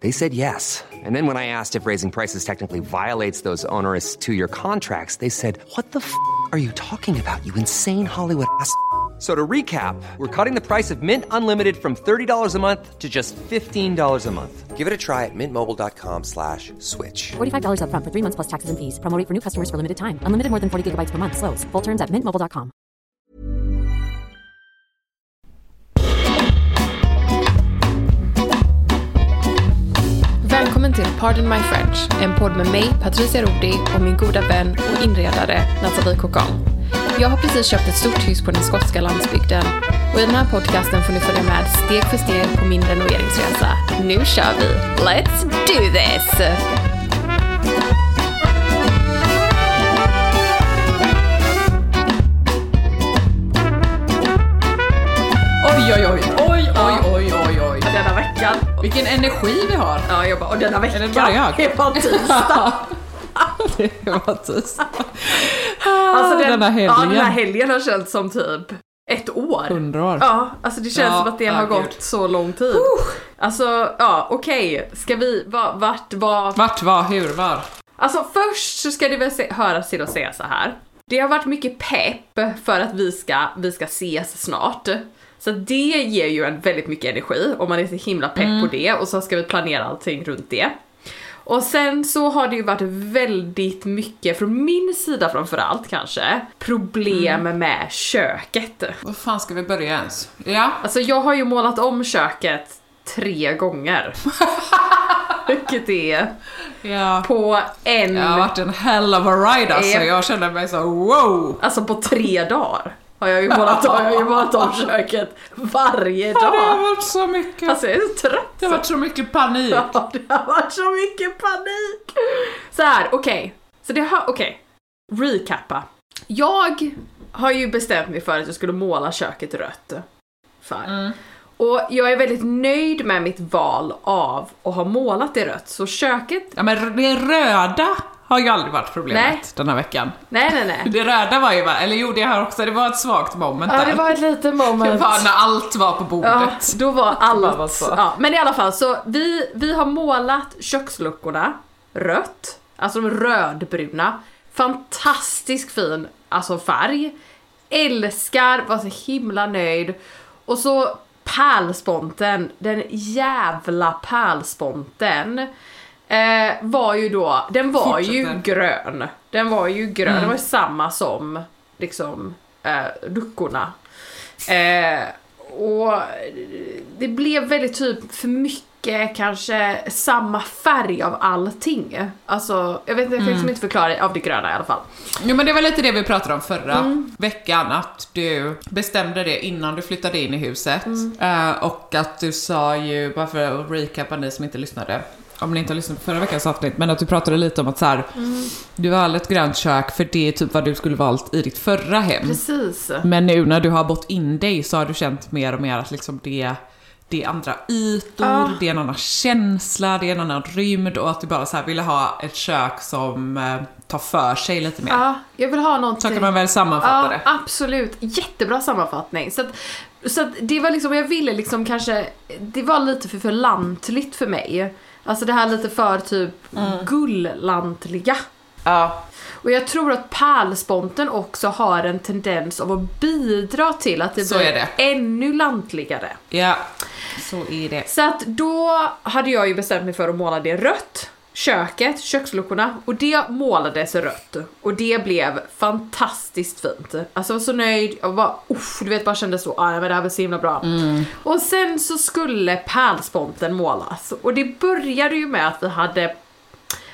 They said yes. And then when I asked if raising prices technically violates those onerous two year contracts, they said, What the f are you talking about, you insane Hollywood ass? So to recap, we're cutting the price of Mint Unlimited from $30 a month to just $15 a month. Give it a try at mintmobile.com slash switch. $45 upfront for three months plus taxes and fees. Promo for new customers for limited time. Unlimited more than 40 gigabytes per month. Slows. Full terms at mintmobile.com. Välkommen till Pardon My French, en podd med mig, Patricia Rodi och min goda vän och inredare Nathalie Cocan. Jag har precis köpt ett stort hus på den skotska landsbygden och i den här podcasten får ni följa med steg för steg på min renoveringsresa. Nu kör vi! Let's do this! Oj, oj, oj, oj, oj, oj, oj, oj. Denna veckan. Vilken energi vi har. Ja, jag bara, och denna veckan. Är det bara jag? Det var tisdag. det var tisdag. Alltså den, Denna Ja, den här helgen. helgen har känts som typ ett år. Hundra år. Ja, alltså det känns Ja, som att det ja, har gud. gått så lång tid. Alltså, ja okej. Ska vi, va, vart, vad? Vart, var, hur, var? Alltså först så ska det väl se, höras till att säga så här. Det har varit mycket pepp för att vi ska, vi ska ses snart. Så det ger ju en väldigt mycket energi om man är så himla pepp på det och så ska vi planera allting runt det. Och sen så har det ju varit väldigt mycket, från min sida framförallt kanske, problem med köket. Var fan ska vi börja ens? Ja. Alltså jag har ju målat om köket tre gånger. Vilket är Ja. på en, Det har varit en hell of a ride alltså. Ja. Jag känner mig så wow. alltså på tre dagar. Har jag ju målat, har jag ju målat om köket varje Ja, det har dag. varit så mycket. Alltså jag är så trött. Det har varit så mycket panik. Ja, det har varit så mycket panik. Så här, okej. Så det har, okej. Recappa. Jag har ju bestämt mig för att jag skulle måla köket rött. Färg. Och jag är väldigt nöjd med mitt val av att ha målat det rött. Så köket, Ja men det röda har ju aldrig varit problemet Nej. den här veckan. nej nej nej. Det röda var ju, va- eller jo det har också, det var ett svagt moment Ja, där. det var ett litet Det moment. var när allt var på Ja, bordet. då var bara var allt... så. Ja, men i alla fall, så vi, vi har målat köksluckorna rött, alltså de rödbruna. Fantastisk fin alltså färg. Älskar, var så himla nöjd. Och så pärlsponten, den jävla pärlsponten. Eh, var ju då, den var ju Fortsätter. grön. Den var ju grön, Mm. den var ju samma som liksom eh, luckorna. Eh, och det blev väldigt typ för mycket kanske samma färg av allting. Alltså, jag vet inte, jag kan liksom inte förklara det, av det gröna i alla fall. Jo men det var lite det vi pratade om förra Mm. veckan, att du bestämde det innan du flyttade in i huset. Mm. Eh, och att du sa ju, bara för att recapa ni som inte lyssnade, om ni inte har lyssnat på förra veckans avsnitt, men att du pratade lite om att så här, Mm. du valde ett grönt kök för det är typ vad du skulle valt i ditt förra hem. Precis. Men nu när du har bott in dig så har du känt mer och mer att liksom det, det är andra ytor, Ja. det är en annan känsla, det är en annan rymd och att du bara så här ville ha ett kök som eh, tar för sig lite mer. Ja, jag vill ha någonting. Så kan man väl sammanfatta Ja, det. absolut. Jättebra sammanfattning. Så att, så att det var liksom, jag ville liksom kanske, det var lite för, för lantligt för mig. Alltså det här lite för typ Mm. gullantliga. Ja. Och jag tror att pärlsponten också har en tendens av att bidra till att det Så blir det. ännu lantligare. Ja, så är det. Så att då hade jag ju bestämt mig för att måla det rött. Köket, köksluckorna och det målades rött. Och det blev fantastiskt fint. Alltså jag var så nöjd, jag bara uff, du vet bara kände så, ah, men det här var så himla bra. Och sen så skulle pärlsponten målas. Och det började ju med att vi hade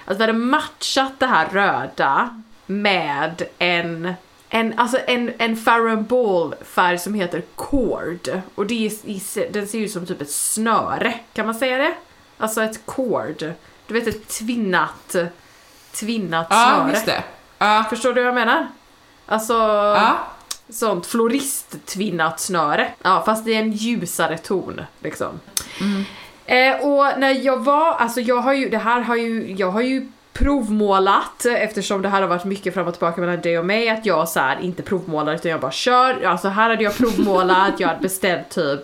att vi hade matchat det här röda med en en, alltså en, en Farron Ball färg som heter cord. Och det är, den ser ut som typ ett snöre, kan man säga det? Alltså ett cord. Du vet ett tvinnat, tvinnat Ja, snöre. just det. Ja, Förstår du vad jag menar? Alltså ja. sånt floristtvinnat snöre. Ja, fast det är en ljusare ton liksom. Eh, och när jag var, alltså jag har ju, det här har ju, jag har ju provmålat eftersom det här har varit mycket fram och tillbaka mellan dig och mig att jag så här inte provmålar utan jag bara kör. Alltså här hade jag provmålat, jag hade beställt typ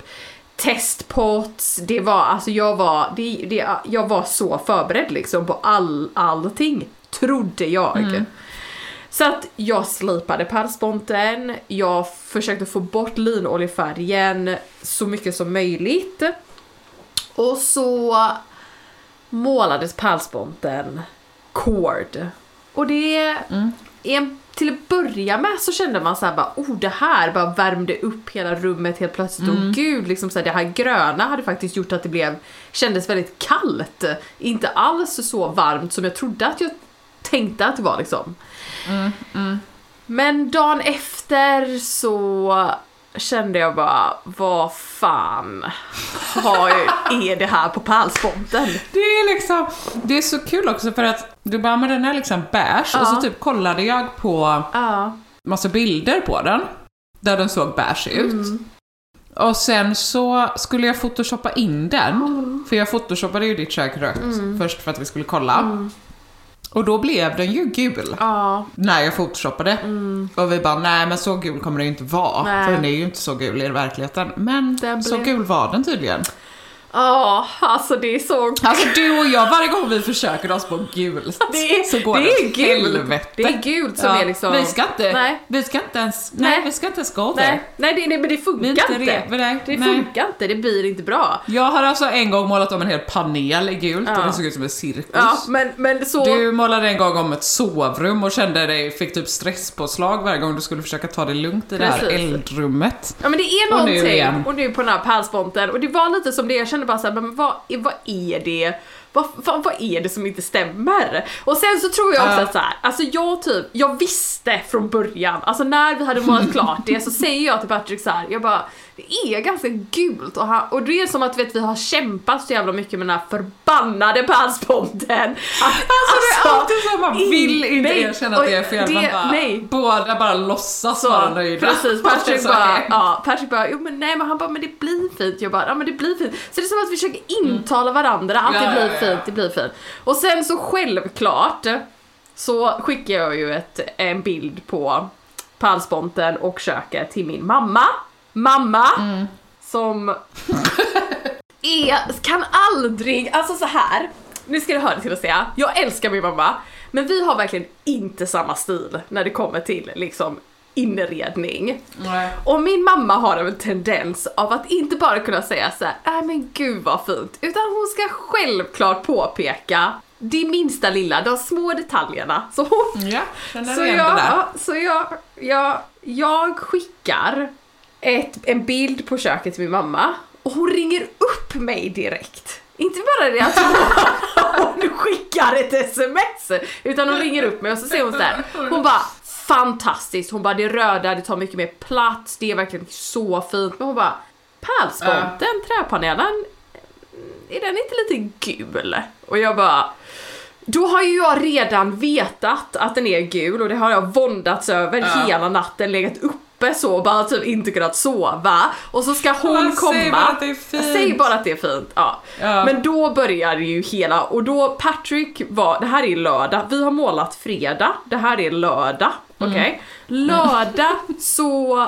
testpots, det var, alltså jag var, det, det, jag var så förberedd liksom på all, allting, trodde jag. Så att jag slipade pärlsponten, jag försökte få bort linoljefärgen så mycket som möjligt. Och så målades pärlsponten cord. Och det, en, till att börja med så kände man så här bara, oh det här bara värmde upp hela rummet helt plötsligt. Och gud, liksom så här, det här gröna hade faktiskt gjort att det blev, kändes väldigt kallt. Inte alls så varmt som jag trodde att jag tänkte att det var liksom. Men dagen efter så kände jag bara, vad fan har, är det här på pärlsponten? Det är liksom, det är så kul också för att du bara, men den är liksom beige och så Ja. typ kollade jag på Ja. massa bilder på den. Där den såg beige ut. Mm. Och sen så skulle jag photoshoppa in den. Mm. För jag photoshoppade ju ditt kök rött först för att vi skulle kolla. Och då blev den ju gul. Ja. När jag photoshoppade. Och vi bara, nej men så gul kommer det ju inte vara. Nej. För den är ju inte så gul i verkligheten. Men Den så blev- gul var den tydligen. Ja, alltså det är så... Alltså du och jag, varje gång vi försöker oss på gult Det är, så går det det åt gult. helvete. Det är gult som Ja, är liksom... Vi ska inte, Nej. vi ska inte ens, nej, Nej. vi ska inte ens gå där. Nej, nej det, nej men det funkar inte inte. nej, det nej. funkar inte, det blir inte bra. Jag har alltså en gång målat om en hel panel i gult och Ja. det såg ut som en cirkus. Ja, men, men så... Du målade en gång om ett sovrum och kände dig, fick typ stresspåslag varje gång du skulle försöka ta det lugnt i det här Precis. eldrummet. Ja men det är Och nu någonting, igen. och nu på den här pärlsponten, och det var lite som det, jag kände kände bara såhär, men vad, vad är det? Vad, vad, vad är det som inte stämmer? Och sen så tror jag också Ja. att så här, alltså jag typ, jag visste från början, alltså när vi hade målat klart det så säger jag till Patrick så här, jag bara, det är ganska gult och, han, och det är som att vet, vi har kämpat så jävla mycket med den här förbannade pärlsponten. Att, Alltså, det är alltid så, man in- vill inte nej, erkänna att det är fel, och man det- bara, nej. båda bara låtsas Så, vara nöjda. precis, det Patrick bara, ja, Patrick bara, jo men nej men han bara, men det blir fint. Jag bara, ja men det blir fint. Så det är som att vi försöker intala varandra att det blir. Fint, det blir fint. Och sen så självklart så skickar jag ju ett, en bild på pärlsponten och köket till min mamma. Mamma! Som är, kan aldrig, alltså så här. nu ska du höra till att säga, jag älskar min mamma, men vi har verkligen inte samma stil när det kommer till liksom inredning. Nej. Och min mamma har en tendens av att inte bara kunna säga så här, nej men gud vad fint, utan hon ska självklart påpeka det minsta lilla, de små detaljerna. Så hon, Ja, känner så jag, ja, så jag, jag, jag skickar ett, en bild på köket till min mamma och hon ringer upp mig direkt. Inte bara det att hon, hon skickar ett sms, utan hon ringer upp mig och så säger hon så här. hon bara fantastiskt, hon bara det röda, det tar mycket mer plats, det är verkligen så fint, men hon bara pärlsponten, träpanelen, är den inte lite gul? Och jag bara då har ju jag redan vetat att den är gul och det har jag våndats över hela natten, legat uppe så och bara typ inte kunnat sova. Och så ska hon Men komma. säg bara att det är fint. Bara att det är fint. Ja. Ja. Men då börjar ju hela, och då Patrick var, det här är lördag, vi har målat fredag, det här är lördag, okej? Mm. Lördag så,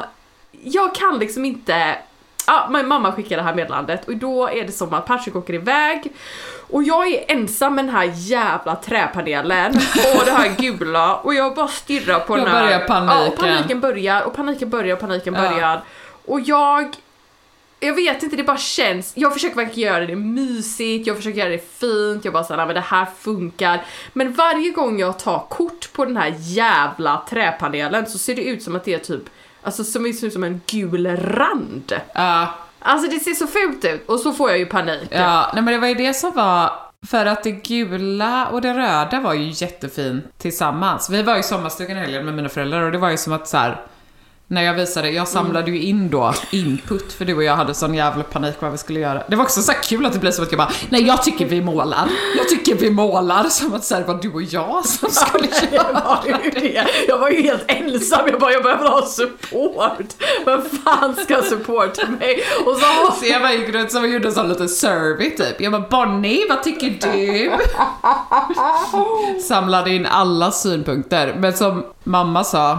jag kan liksom inte Ja, min mamma skickar det här meddelandet och då är det som att Patrick åker iväg och jag är ensam med den här jävla träpanelen och det här gula och jag bara stirrar på Då den här. börjar paniken. Ja, och paniken börjar och paniken börjar och paniken Ja. börjar. Och jag jag vet inte, det bara känns, jag försöker verkligen göra det mysigt, jag försöker göra det fint, jag bara såhär, men det här funkar. Men varje gång jag tar kort på den här jävla träpanelen så ser det ut som att det är typ, alltså som det ser ut som en gul rand. Ja, Alltså det ser så fult ut och så får jag ju panik. ja, nej men det var ju det som var, för att det gula och det röda var ju jättefint tillsammans. Vi var ju i sommarstugan i helgen med mina föräldrar och det var ju som att så här. När jag visade, jag samlade ju in då input för du och jag hade sån jävla panik vad vi skulle göra. Det var också så kul att det blev som att jag bara, nej jag tycker vi målar. Jag tycker vi målar. Som att så här, det var du och jag som skulle Det göra var ju det. Jag var ju helt ensam, jag bara jag behöver ha support. Vem fan ska supporta mig? Och så Så jag bara gick runt som gjorde en sån liten survey typ. Jag bara Bonnie, vad tycker du? Samlade in alla synpunkter. Men som mamma sa,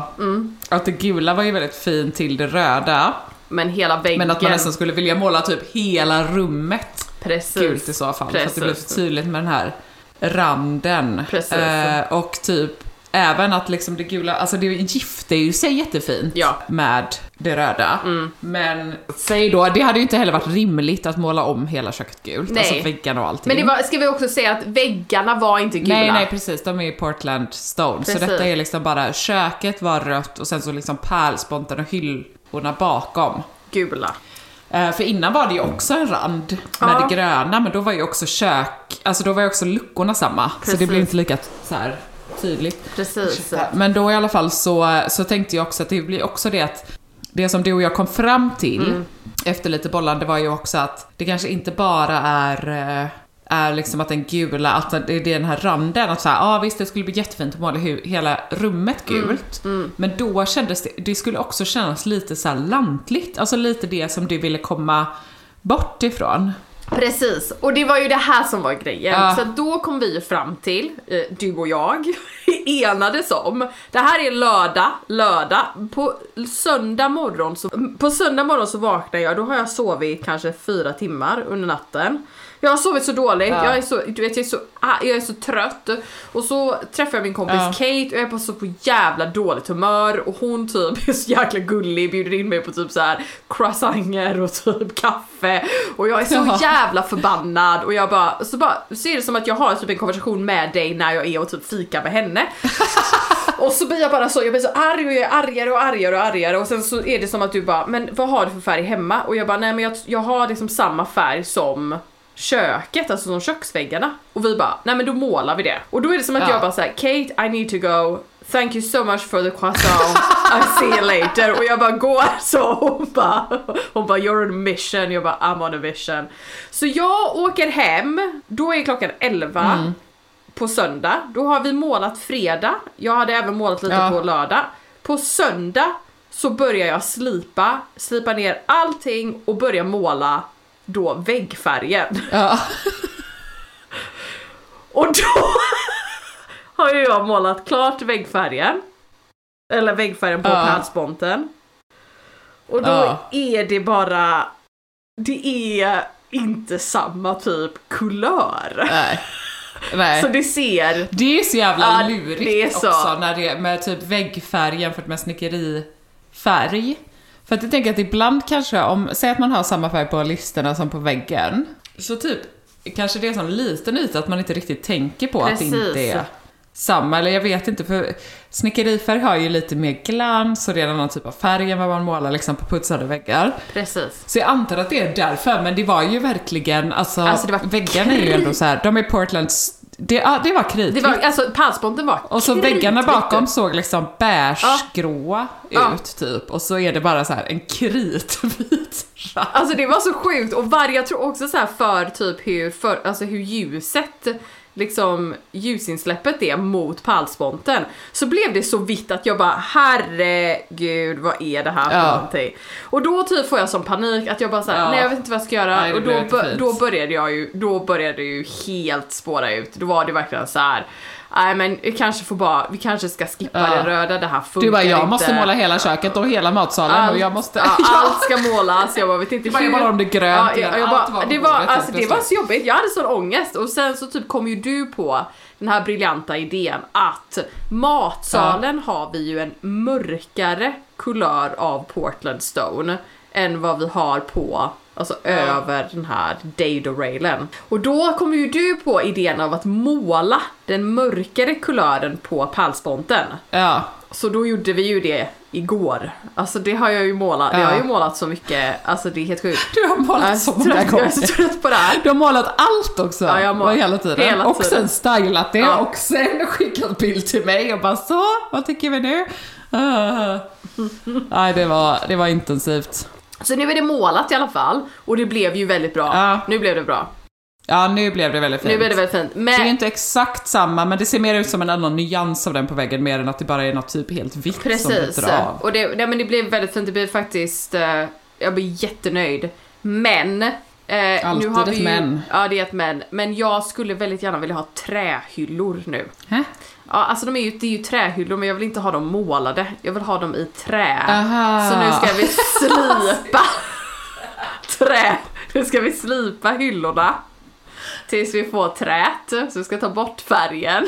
att det gula var ju väldigt fint till det röda. Men hela väggen. Men att man nästan skulle vilja måla typ hela rummet Precis. gult i så fall. För att det blev så Precis. tydligt med den här randen. Precis. Eh, och typ även att liksom det gula, alltså det gifter ju sig jättefint Ja. med det röda. Men säg då, det hade ju inte heller varit rimligt att måla om hela köket gult. Nej. Alltså väggarna och allting. Men det var, ska vi också säga att väggarna var inte gula. Nej, nej precis, de är ju Portland Stone. Så Precis. detta är liksom bara, köket var rött och sen så liksom pärlsponten och hyllorna bakom. Gula. Eh, för innan var det ju också en rand med Ja. det gröna, men då var ju också kök, alltså då var ju också luckorna samma. Så Precis. det blev inte lika så här tydligt. Precis. Men då i alla fall så, så tänkte jag också att det blir också det att det som du och jag kom fram till Mm. efter lite bollande var ju också att det kanske inte bara är eh, är liksom att den gula, att det är den här randen, att såhär, ja ah, visst det skulle bli jättefint att måla hela rummet Mm. gult. Men då kändes det, det skulle också kännas lite så här lantligt, alltså lite det som du ville komma bort ifrån. Precis, och det var ju det här som var grejen. Ja. Så då kom vi fram till, eh, du och jag, enades om, det här är lördag, lördag, på söndag morgon så, på söndag morgon så vaknar jag, då har jag sovit kanske fyra timmar under natten. Jag har sovit så dåligt, Ja. jag är så, du vet jag är så, ah, jag är så trött. Och så träffar jag min kompis Ja. Kate och jag är på så på jävla dåligt humör och hon typ är så jäkla gullig, bjuder in mig på typ så här croissanter och typ kaffe och jag är så Ja. jävla förbannad och jag bara, så bara, så är det som att jag har typ en konversation med dig när jag är och typ fikar med henne. och så blir jag bara så, jag blir så arg och jag är argare och argare och argare och sen så är det som att du bara, men vad har du för färg hemma? Och jag bara, nej men jag, jag har liksom samma färg som köket, alltså som köksväggarna. Och vi bara, nej men då målar vi det. Och då är det som att Ja. jag bara såhär, Kate I need to go, thank you so much for the croissant, I see you later. Och jag bara går så, hon bara, hon bara you're on a mission, jag bara I'm on a mission. Så jag åker hem, då är klockan 11 på söndag, då har vi målat fredag, jag hade även målat lite Ja. på lördag. På söndag så börjar jag slipa, slipa ner allting och börja måla då väggfärgen. Ja. Och då har ju jag målat klart väggfärgen. Eller väggfärgen på Ja. pärlsponten. Och då Ja. är det bara, det är inte samma typ kulör. Nej. Nej. Så det ser, Det är så jävla lurigt det är så. också när det är med typ väggfärg jämfört med snickerifärg. För att jag tänker att ibland kanske, om, säg att man har samma färg på listerna som på väggen, så typ kanske det är en sån liten yta att man inte riktigt tänker på att det Precis. inte är samma, eller jag vet inte för snickerifärg har ju lite mer glans och det är en annan typ av färg än vad man målar liksom på putsade väggar. precis. Så jag antar att det är därför, men det var ju verkligen, alltså, Alltså, väggarna är ju ändå så här, de är Portlands, det, ja, det var var, alltså pärlsponten var Och så väggarna kritvitt. bakom såg liksom beigegråa Ja. ut typ. Och så är det bara så här en kritvit rand. Alltså det var så sjukt och varje, jag tror också så här för typ hur, för, alltså hur ljuset liksom ljusinsläppet är mot pärlsponten så blev det så vitt att jag bara herregud vad är det här för Ja. någonting? Och då typ får jag som panik att jag bara såhär, Ja. nej jag vet inte vad jag ska göra Nej, och då, då började jag ju, då började det ju helt spåra ut. Då var det verkligen så här. Nej men vi kanske får bara, vi kanske ska skippa Ja. det röda, det här funkar Du bara, jag inte. måste måla hela köket och hela matsalen och jag måste... ja, allt ska målas, jag bara vet inte bara, jag bara om det grönt Ja, jag, jag allt bara, var det, var, bordet, alltså, det var så jobbigt, jag hade sån ångest. Och sen så typ kom ju du på den här briljanta idén att matsalen har vi ju en mörkare kulör av Portland Stone än vad vi har på Alltså över den här dado-railen. Och då kom ju du på idén av att måla den mörkare kulören på pärlsponten. Ja. Så då gjorde vi ju det igår. Alltså det har jag ju målat, jag har ju Ja. målat så mycket, alltså det är helt sjukt. Du har målat Jag så många trött- Jag är så gånger. trött på det här. Du har målat allt också. Ja, jag har målat hela tiden. hela och tiden. sen stylat det Ja. och sen skickat bild till mig och bara så, vad tycker vi nu? Ah. Nej, det var, det var intensivt. Så nu är det målat i alla fall och det blev ju väldigt bra. Ja. Nu blev det bra. Ja, nu blev det väldigt fint. Nu blev det väldigt fint. Det är ju Men inte exakt samma, men det ser mer ut som en annan nyans av den på väggen, mer än att det bara är något typ helt vitt som precis. byter av. Och det, nej, men det blev väldigt fint. Det blev faktiskt, eh, jag blir jättenöjd. Men Eh, Alltid nu har ett vi ju, men. Ja, det är ett men. Men jag skulle väldigt gärna vilja ha trähyllor nu. Hä? Ja, alltså de är ju, det är ju trähyllor men jag vill inte ha dem målade. Jag vill ha dem i trä. Aha. Så nu ska vi slipa trä. Nu ska vi slipa hyllorna. Tills vi får trät. Så vi ska ta bort färgen.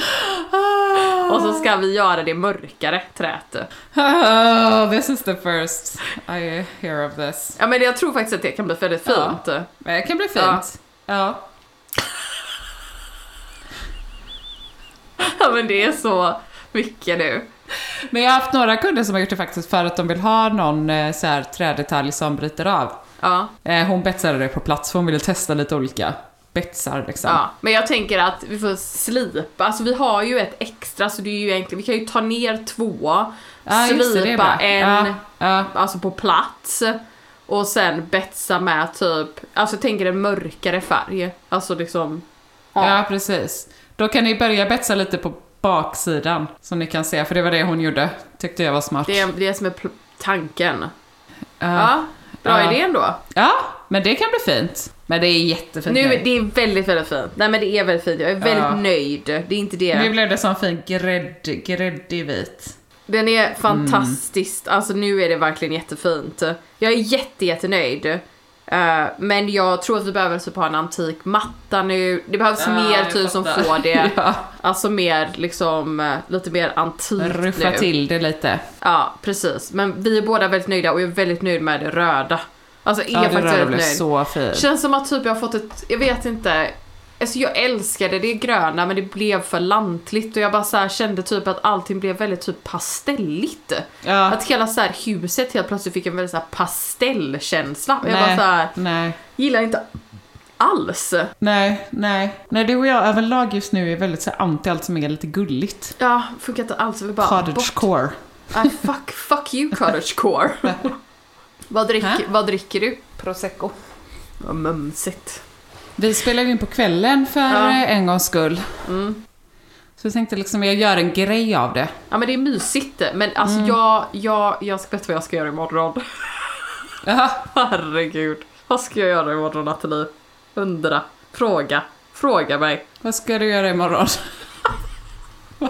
Och så ska vi göra det mörkare träet. Oh, this is the first I hear of this. Ja men jag tror faktiskt att det kan bli väldigt Ja. fint. Men det kan bli fint. Ja. Ja men det är så mycket nu. Men jag har haft några kunder som har gjort det faktiskt för att de vill ha någon eh, så här trädetalj som bryter av. Ja. Eh, hon betsade det på plats för hon ville testa lite olika betsar liksom. Ja, men jag tänker att vi får slipa, alltså vi har ju ett extra så det är ju egentligen, vi kan ju ta ner två, Ja, just det, det slipa en, Ja, ja. alltså på plats och sen betsa med typ, alltså jag tänker en mörkare färg, alltså liksom Ja, precis. Då kan ni börja betsa lite på baksidan, som ni kan se, för det var det hon gjorde. Tyckte jag var smart. det är det som är tanken. Ja. Ja, bra Ja. idé ändå. ja, men det kan bli fint. Men det är jättefint Nu, nu. det är väldigt, väldigt fint. Nej men det är väldigt fint, jag är väldigt Ja. nöjd. Det är inte det. Nu blev det som fin grädd, gräddig vit. Den är Mm. fantastiskt, alltså nu är det verkligen jättefint. Jag är jätte, jättenöjd. Eh, men jag tror att vi behöver typ ha en antik matta nu. Det behövs Ja, mer typ som får det. Ja. Alltså mer liksom, eh, lite mer antikt Ruffa nu. till det lite. Ja, precis. Men vi är båda väldigt nöjda och jag är väldigt nöjd med det röda. Alltså är Ja, faktiskt väldigt nöjd. så fint. Känns som att typ jag har fått ett, jag vet inte. Alltså jag älskade det gröna men det blev för lantligt och jag bara så här kände typ att allting blev väldigt typ pastelligt. Ja. Att hela så här huset helt plötsligt fick en väldigt så här pastellkänsla. Och jag bara så här, nej, gillar inte alls. nej, nej. Nej, du och jag överlag just nu är väldigt så här anti allt som är lite gulligt. Ja, funkar inte alls. Vill bara bort. Cottagecore. Nej, fuck, fuck you cottagecore. vad, drick, vad dricker du? Prosecco. Vad mumsigt. Vi spelade in på kvällen för Ja. eh, en gångs skull. Mm. Så jag tänkte liksom, jag gör en grej av det. Ja men det är mysigt. Men alltså Mm. jag, jag, jag ska veta vad jag ska göra imorgon. Herregud. Vad ska jag göra imorgon Nathalie? Undra. Fråga. Fråga mig. Vad ska du göra imorgon?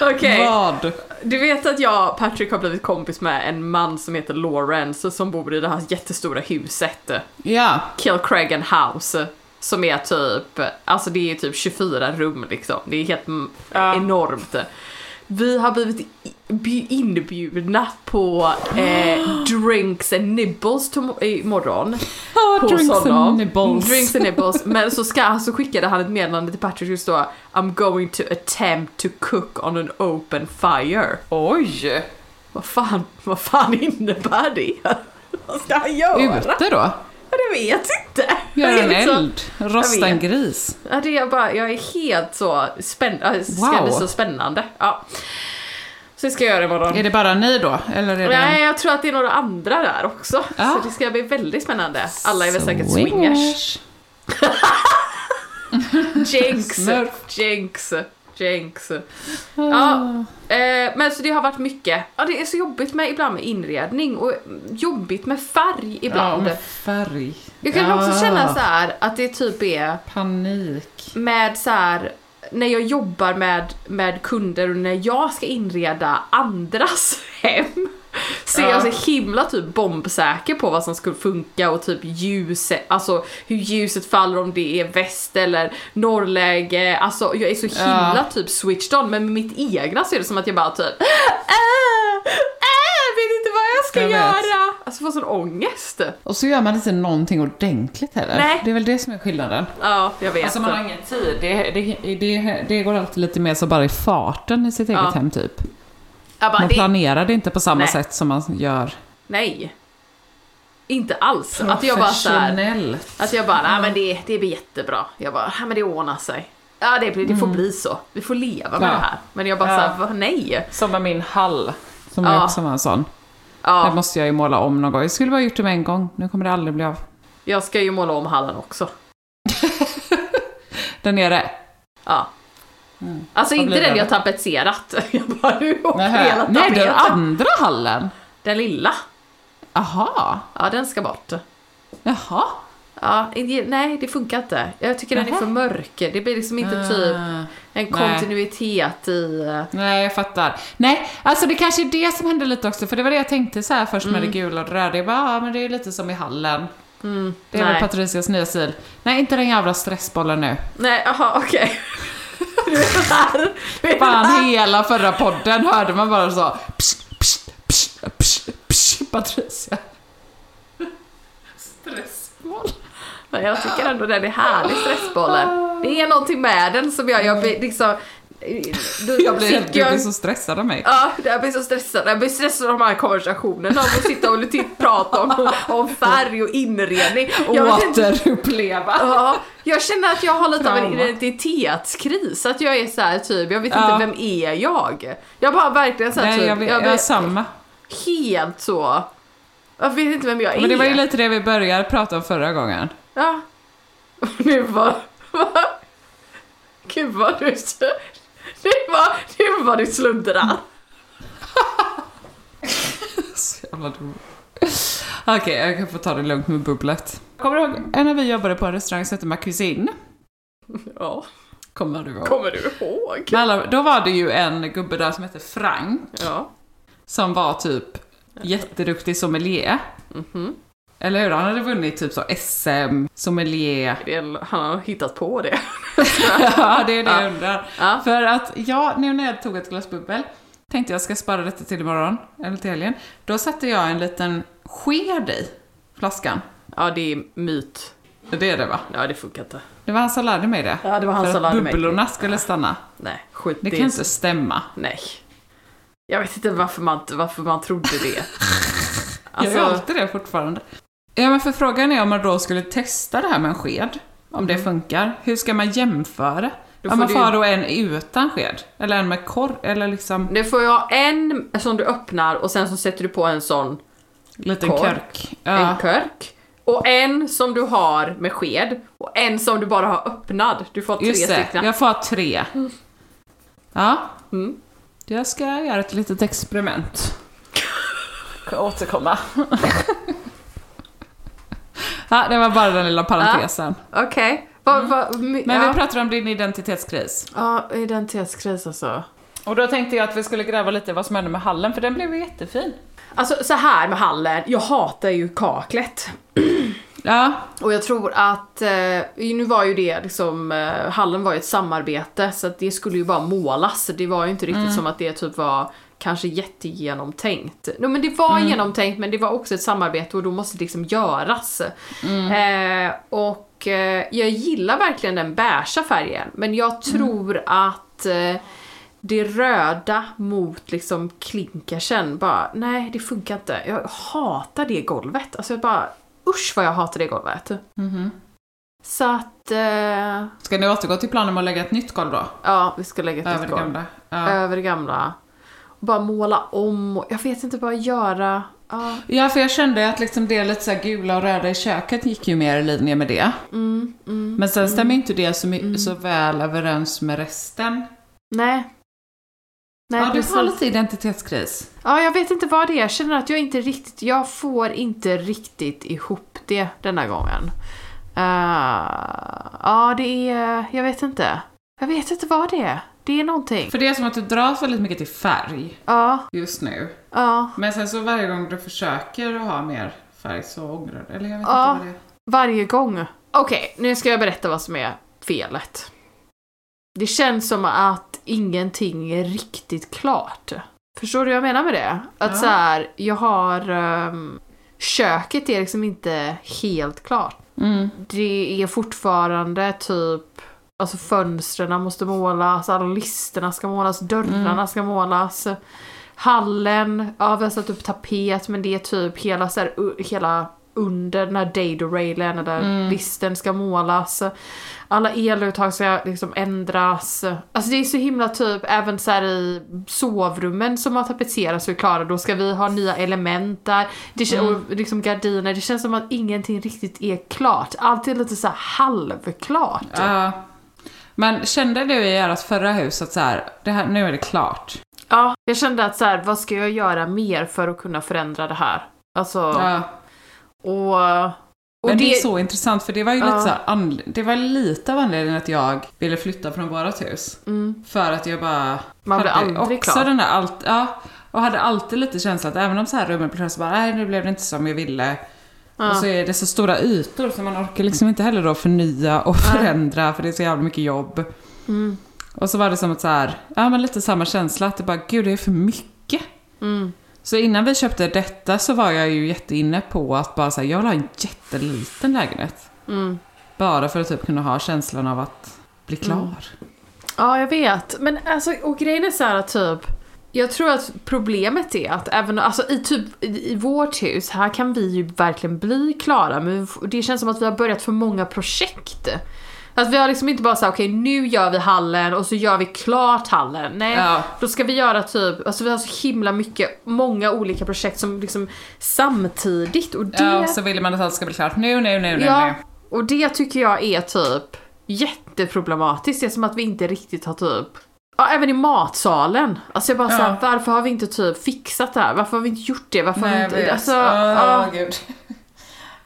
Okej. Vad? Du vet att jag Patrick har blivit kompis med en man som heter Lawrence som bor i det här jättestora huset. Ja. Kilcreggan House. Som är typ, alltså det är typ 24 rum liksom. Det är helt mm, enormt. Vi har blivit inbjudna på eh, Drinks and Nibbles imorgon. Oh, drinks honom. and nibbles. Drinks and nibbles. Men så, ska, så skickade han ett meddelande till Patrick och står I'm going to attempt to cook on an open fire. Oj! Vad fan, vad fan innebär det? Vad ska han göra? Ute då? Jag vet inte. Göra Jag är en eld? Rosta en gris? Ja, det är bara, jag är helt så. Det ska Wow. så spännande. Ja. Så ska jag göra imorgon. Är det bara ni då? Eller är det... Nej, jag tror att det är några andra där också. Ja. Så det ska bli väldigt spännande. Alla är väl säkert swingers. Jinx! Jinx! Jinx. Ja, eh, men så det har varit mycket. Ja, det är så jobbigt med ibland med inredning och jobbigt med färg Ja, ibland. med färg. Jag kan ja. också känna så här att det typ är Panik. med så här när jag jobbar med, med kunder och när jag ska inreda andras hem så är Ja. jag så himla typ bombsäker på vad som skulle funka och typ ljuset, alltså hur ljuset faller om det är väst eller norrläge, alltså jag är så himla typ switched on men med mitt egna så är det som att jag bara typ äh, äh, vet inte jag ska Jag vet. göra. Alltså får sån ångest. Och så gör man inte någonting ordentligt heller. Nej. Det är väl det som är skillnaden. Ja, jag vet. Alltså man har ingen tid. Det, det, det, det går alltid lite mer så bara i farten i sitt eget Ja. hem typ. bara, Man planerar det inte på samma Nej. sätt som man gör nej. Inte alls. Att jag bara så här, professionellt. Att jag bara, nej men det, det blir jättebra. Jag bara, nej men det ordnar sig. Ja det, blir, det får bli så. Vi får leva med Mm. Ja. det här. Men jag bara Ja. såhär, nej. Som med min hall. Som Ja. är också var en sån. Det Ja, måste jag ju måla om någon gång. Jag skulle bara gjort det med en gång. Nu kommer det aldrig bli av. jag ska ju måla om hallen också. Där nere. Ja. Alltså Vad inte den det jag tapetserat. Jag bara, åker hela Nej, den andra hallen. Den lilla. Aha. Ja, den ska bort. Jaha. Ja, nej det funkar inte. Jag tycker den är för mörk. Det blir liksom inte typ Ah. en kontinuitet i... eh, Nej, jag fattar. Nej, alltså det kanske är det som hände lite också, för det var det jag tänkte så här först med Mm. det gula och det röda. Jag bara, ja men det är lite som i hallen. Det är Mm. nej. väl Patricias nya stil. Nej, inte den jävla stressbollen nu. Nej, jaha okej. Är Fan, hela förra podden hörde man bara så psh, psh, psh, psh, psh, Patricia. Stressboll. Men jag tycker ändå den är härlig, stressbollen. Det är någonting med den som jag, jag blir liksom... Du, Jag blir, sitter du jag- blir så stressad av mig. Ja, jag blir så stressad. Jag blir stressad av de här konversationerna om att sitta och lite prata om, om färg och inredning. Jag, inte, Återuppleva. ja, jag känner att jag har lite av en Trauma. identitetskris. Att jag är så här typ, jag vet Ja. inte vem är jag? Jag bara verkligen så här Nej, typ, jag, vet, jag jag blir är samma. helt så... Jag vet inte vem jag är. Men det var ju lite det vi började prata om förra gången. Ja. Nu var... Va? Gud vad du... Nu var, nu var du sluddrar. Så jävla dum. Okej, jag kan få ta det lugnt med bubblet. Kommer du ihåg när vi jobbade på en restaurang som hette Ma Cuisine? Ja, Kommer du ihåg? kommer du ihåg? Alla, då var det ju en gubbe där som hette Frank, Ja. som var typ jätteduktig sommelier. Mhm. Eller hur? Han hade vunnit typ så SM, sommelier. Det Han har hittat på det. ja, det är det Ja. jag undrar. Ja. För att jag, nu när jag tog ett glas bubbel, tänkte jag ska spara detta till imorgon, eller till helgen. Då satte jag en liten sked i flaskan. Ja, det är myt. Det är det va? Ja, det funkar inte. Det var han som lärde mig det. Ja, det var han som lärde mig. bubblorna skulle stanna. Nej, skit Det kan så- inte stämma. Nej. Jag vet inte varför man, varför man trodde det. Jag gör Alltså, alltid det fortfarande. Ja, men för frågan är om man då skulle testa det här med en sked. Om det funkar. Hur ska man jämföra? Mm. Då Om får man du- ha då en utan sked? Eller en med korv? Eller liksom det får jag en som du öppnar och sen så sätter du på en sån liten korv. körk? en Ja. körk. Och en som du har med sked och en som du bara har öppnad. Du får tre Just det, stycken. jag får ha tre. Ja. Mm. Jag ska göra ett litet experiment. Ska återkomma. ja, det var bara den lilla parentesen. Okej. Vad- vad- my- Mm. Men ja. vi pratar om din identitetskris. Ja, identitetskris alltså. Och då tänkte jag att vi skulle gräva lite vad som hände med hallen, för den blev ju jättefin. Alltså så här med hallen, jag hatar ju kaklet. Ja, Och jag tror att, eh, nu var ju det liksom, eh, hallen var ju ett samarbete så att det skulle ju bara målas. Det var ju inte riktigt som att det typ var kanske jättegenomtänkt. No, men det var genomtänkt men det var också ett samarbete och då måste det liksom göras. Eh, och eh, jag gillar verkligen den beiga färgen men jag tror att eh, det röda mot liksom klinkersen, bara nej det funkar inte. Jag hatar det golvet. Alltså jag bara, usch vad jag hatar det golvet. Så att, eh, ska ni återgå till planen med att lägga ett nytt golv då? ja vi ska lägga ett Över nytt golv. gamla? Ja. Över det gamla. Bara måla om och jag vet inte, bara göra, ja. ja, för jag kände att liksom det lite så gula och röda i köket gick ju mer i linje med det. Mm, mm, Men sen stämmer inte det så, my- så väl överens med resten Nej. Nej, ja, du har lite identitetskris. Ja, jag vet inte vad det är. Jag känner att jag inte riktigt, jag får inte riktigt ihop det denna gången. Uh, ja, det är, jag vet inte. Jag vet inte vad det är. Det är någonting. För det är som att du dras väldigt mycket till färg Ja, just nu. ja. Men sen så varje gång du försöker ha mer färg så ångrar du. Eller jag vet Ja. inte vad det är. Varje gång. Okej, nu ska jag berätta vad som är felet. Det känns som att ingenting är riktigt klart. Förstår du vad jag menar med det? Att Ja. så här, jag har... ehm, köket är liksom inte helt klart. Mm. Det är fortfarande typ... Alltså fönstren måste målas, alla listerna ska målas, dörrarna ska målas. Hallen, ja vi har satt upp tapet men det är typ hela, så här, hela under den här dado-railen där listen ska målas. Alla eluttag ska liksom ändras. Alltså det är så himla typ, även så i sovrummen som har tapetserats och är klara, då ska vi ha nya element där. Det, kän- och liksom gardiner, det känns som att ingenting riktigt är klart. Allt är lite så här halvklart. Ja. Men kände du i ert förra hus att så här, det här, nu är det klart? Ja, jag kände att så här, vad ska jag göra mer för att kunna förändra det här? Alltså, Ja. och... och Men det, är så intressant för det var ju Ja. lite så här, det var lite av anledningen att jag ville flytta från vårat hus. Mm. För att jag bara Man blir hade aldrig också klar. den där allt, ja, och hade alltid lite känsla att även om så här rummen så bara, nej nu blev det inte som jag ville. Och så är det så stora ytor så man orkar liksom inte heller då förnya och förändra för det är så jävla mycket jobb. Mm. Och så var det som att så här, ja men lite samma känsla att det bara, gud det är för mycket. Mm. Så innan vi köpte detta så var jag ju jätteinne på att bara säga jag vill ha en jätteliten lägenhet. Mm. Bara för att typ kunna ha känslan av att bli klar. Ja, jag vet. Men alltså, och grejen är så här typ. Jag tror att problemet är att även alltså, i, typ, i, i vårt hus, här kan vi ju verkligen bli klara. Men det känns som att vi har börjat för många projekt. Att vi har liksom inte bara sagt okej nu gör vi hallen och så gör vi klart hallen. Nej, Ja. då ska vi göra typ, alltså vi har så himla mycket, många olika projekt som liksom samtidigt. Och det... Ja, så vill man att allt ska bli klart nu, nu, nu, nu, Ja, och det tycker jag är typ jätteproblematiskt. Det är som att vi inte riktigt har typ Ja, även i matsalen. Alltså jag bara Ja. såhär, varför har vi inte typ fixat det här? Varför har vi inte gjort det? Varför har Nej, vi jag inte... vet. Alltså, Åh, ja. gud.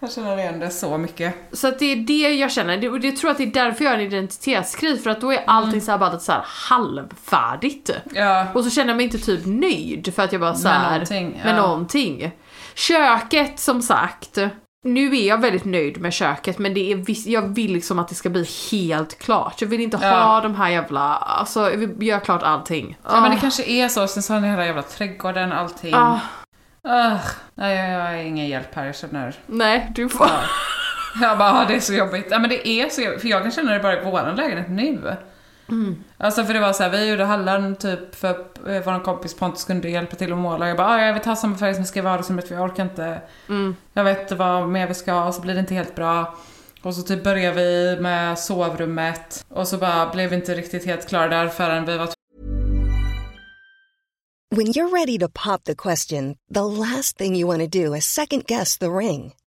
Jag känner igen det så mycket. Så att det är det jag känner, det, och det tror jag att det är därför jag har en identitetskris, för att då är allting Mm. så här bara så här halvfärdigt. Ja. Och så känner jag mig inte typ nöjd för att jag bara så Med någonting, med ja. någonting. Köket som sagt, nu är jag väldigt nöjd med köket men det är jag vill liksom att det ska bli helt klart. Jag vill inte Ja. ha de här jävla, alltså jag vill göra klart allting. Ja men det Ah. kanske är så, sen så har ni hela jävla trädgården, allting. Ah, Ugh. Nej, jag, jag har ingen hjälp här, jag känner... nej, du får... Ja. Jag bara, ah, det är så jobbigt. Ja men det är så jobbigt, för jag kan känna det bara i våran lägenhet nu. Mm. Alltså för det var så här, vi gjorde hallen typ för eh, vår kompis Pontus kunde hjälpa till att måla. Jag bara, ah, jag vill ta samma färg som vi ska i vardagsrummet för jag orkar inte. Mm. Jag vet inte vad mer vi ska ha och så blir det inte helt bra. Och så typ började vi med sovrummet och så bara blev vi inte riktigt helt klara där förrän vi var When you're ready to pop the question, the last thing you want to do is second guess the ring.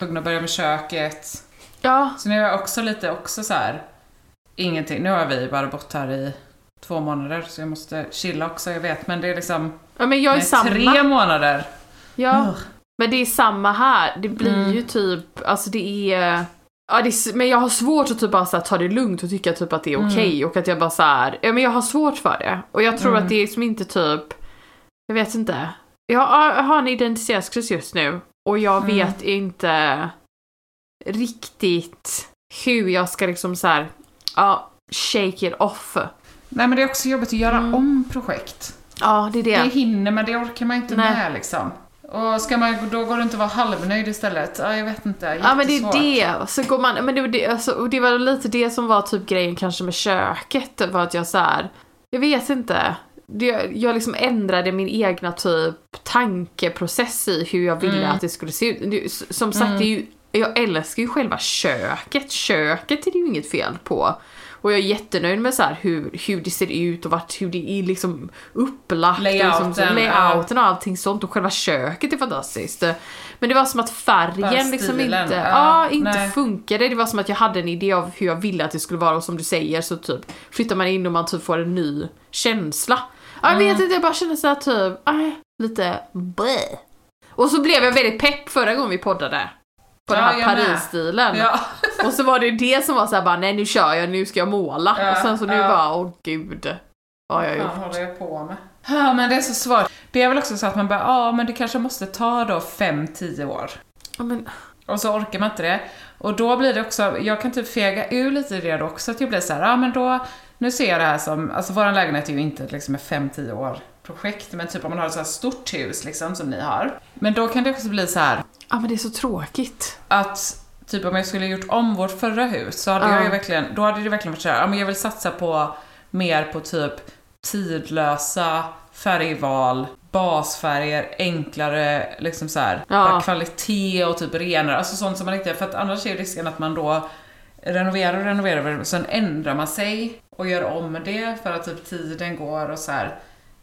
Tvungna att börja med köket. Ja, Så nu är jag också lite också så här. ingenting. Nu har vi bara bott här i två månader så jag måste chilla också, jag vet. Men det är liksom ja men jag är nej, samma. tre månader. Ja, men det är samma här. Det blir Mm. ju typ, alltså det är... Ja, det är, men jag har svårt att typ bara så här, ta det lugnt och tycka typ att det är okej Mm. och att jag bara så här, ja men jag har svårt för det. Och jag tror Mm. att det är liksom inte typ, jag vet inte. Jag har, jag har en identitetskris just nu och jag Mm. vet inte riktigt hur jag ska liksom så här, ja, shake it off. Nej men det är också jobbigt att göra Mm. om projekt. Ja, det är det. Det hinner men det orkar man inte Nej. med liksom. Och ska man, då går det inte att vara halvnöjd istället. Ja, jag vet inte. Ja men det är det. Så går man, men det, var det, alltså, och det var lite det som var typ grejen kanske med köket. Var att jag så här, jag vet inte. Det, jag liksom ändrade min egna typ tankeprocess i hur jag ville Mm. att det skulle se ut. Som sagt, det är ju, jag älskar ju själva köket. Köket är det ju inget fel på. Och jag är jättenöjd med så hur, hur det ser ut och vart, hur det är liksom upplagt. liksom, Layouten, layouten och allting sånt. Och själva köket är fantastiskt. Men det var som att färgen liksom inte, ja, ja, inte nej. funkade. Det var som att jag hade en idé av hur jag ville att det skulle vara och som du säger så typ flyttar man in och man typ får en ny känsla. Ja, Jag Mm. vet inte, jag bara kände såhär typ, nej, lite bleh. Och så blev jag väldigt pepp förra gången vi poddade. På den Ja, här jag med. Paris-stilen. Ja. Och så var det det som var såhär bara, nej nu kör jag, nu ska jag måla. Ja, och sen så nu ja. bara, åh gud. Vad har jag Vad gjort? håller jag på med? Ja, men det är så svårt. Det är väl också så att man bara, ja men det kanske måste ta då 5-10 år. Ja, men, Och så orkar man inte det. Och då blir det också, jag kan typ fega ur lite i det då också, att jag blir så här, ja men då, nu ser jag det här som, alltså våran lägenhet är ju inte liksom ett 5-10 år projekt, men typ om man har ett så här stort hus liksom som ni har. Men då kan det också bli så här ja men det är så tråkigt. att typ om jag skulle gjort om vårt förra hus så hade Ja. jag ju verkligen, då hade det verkligen varit så här, ja men jag vill satsa på mer på typ tidlösa färgval, basfärger, enklare liksom så här, Ja. kvalitet och typ renare, alltså sånt som man inte, för att annars är ju risken att man då renoverar och renoverar och sen ändrar man sig och gör om det för att typ tiden går och så här.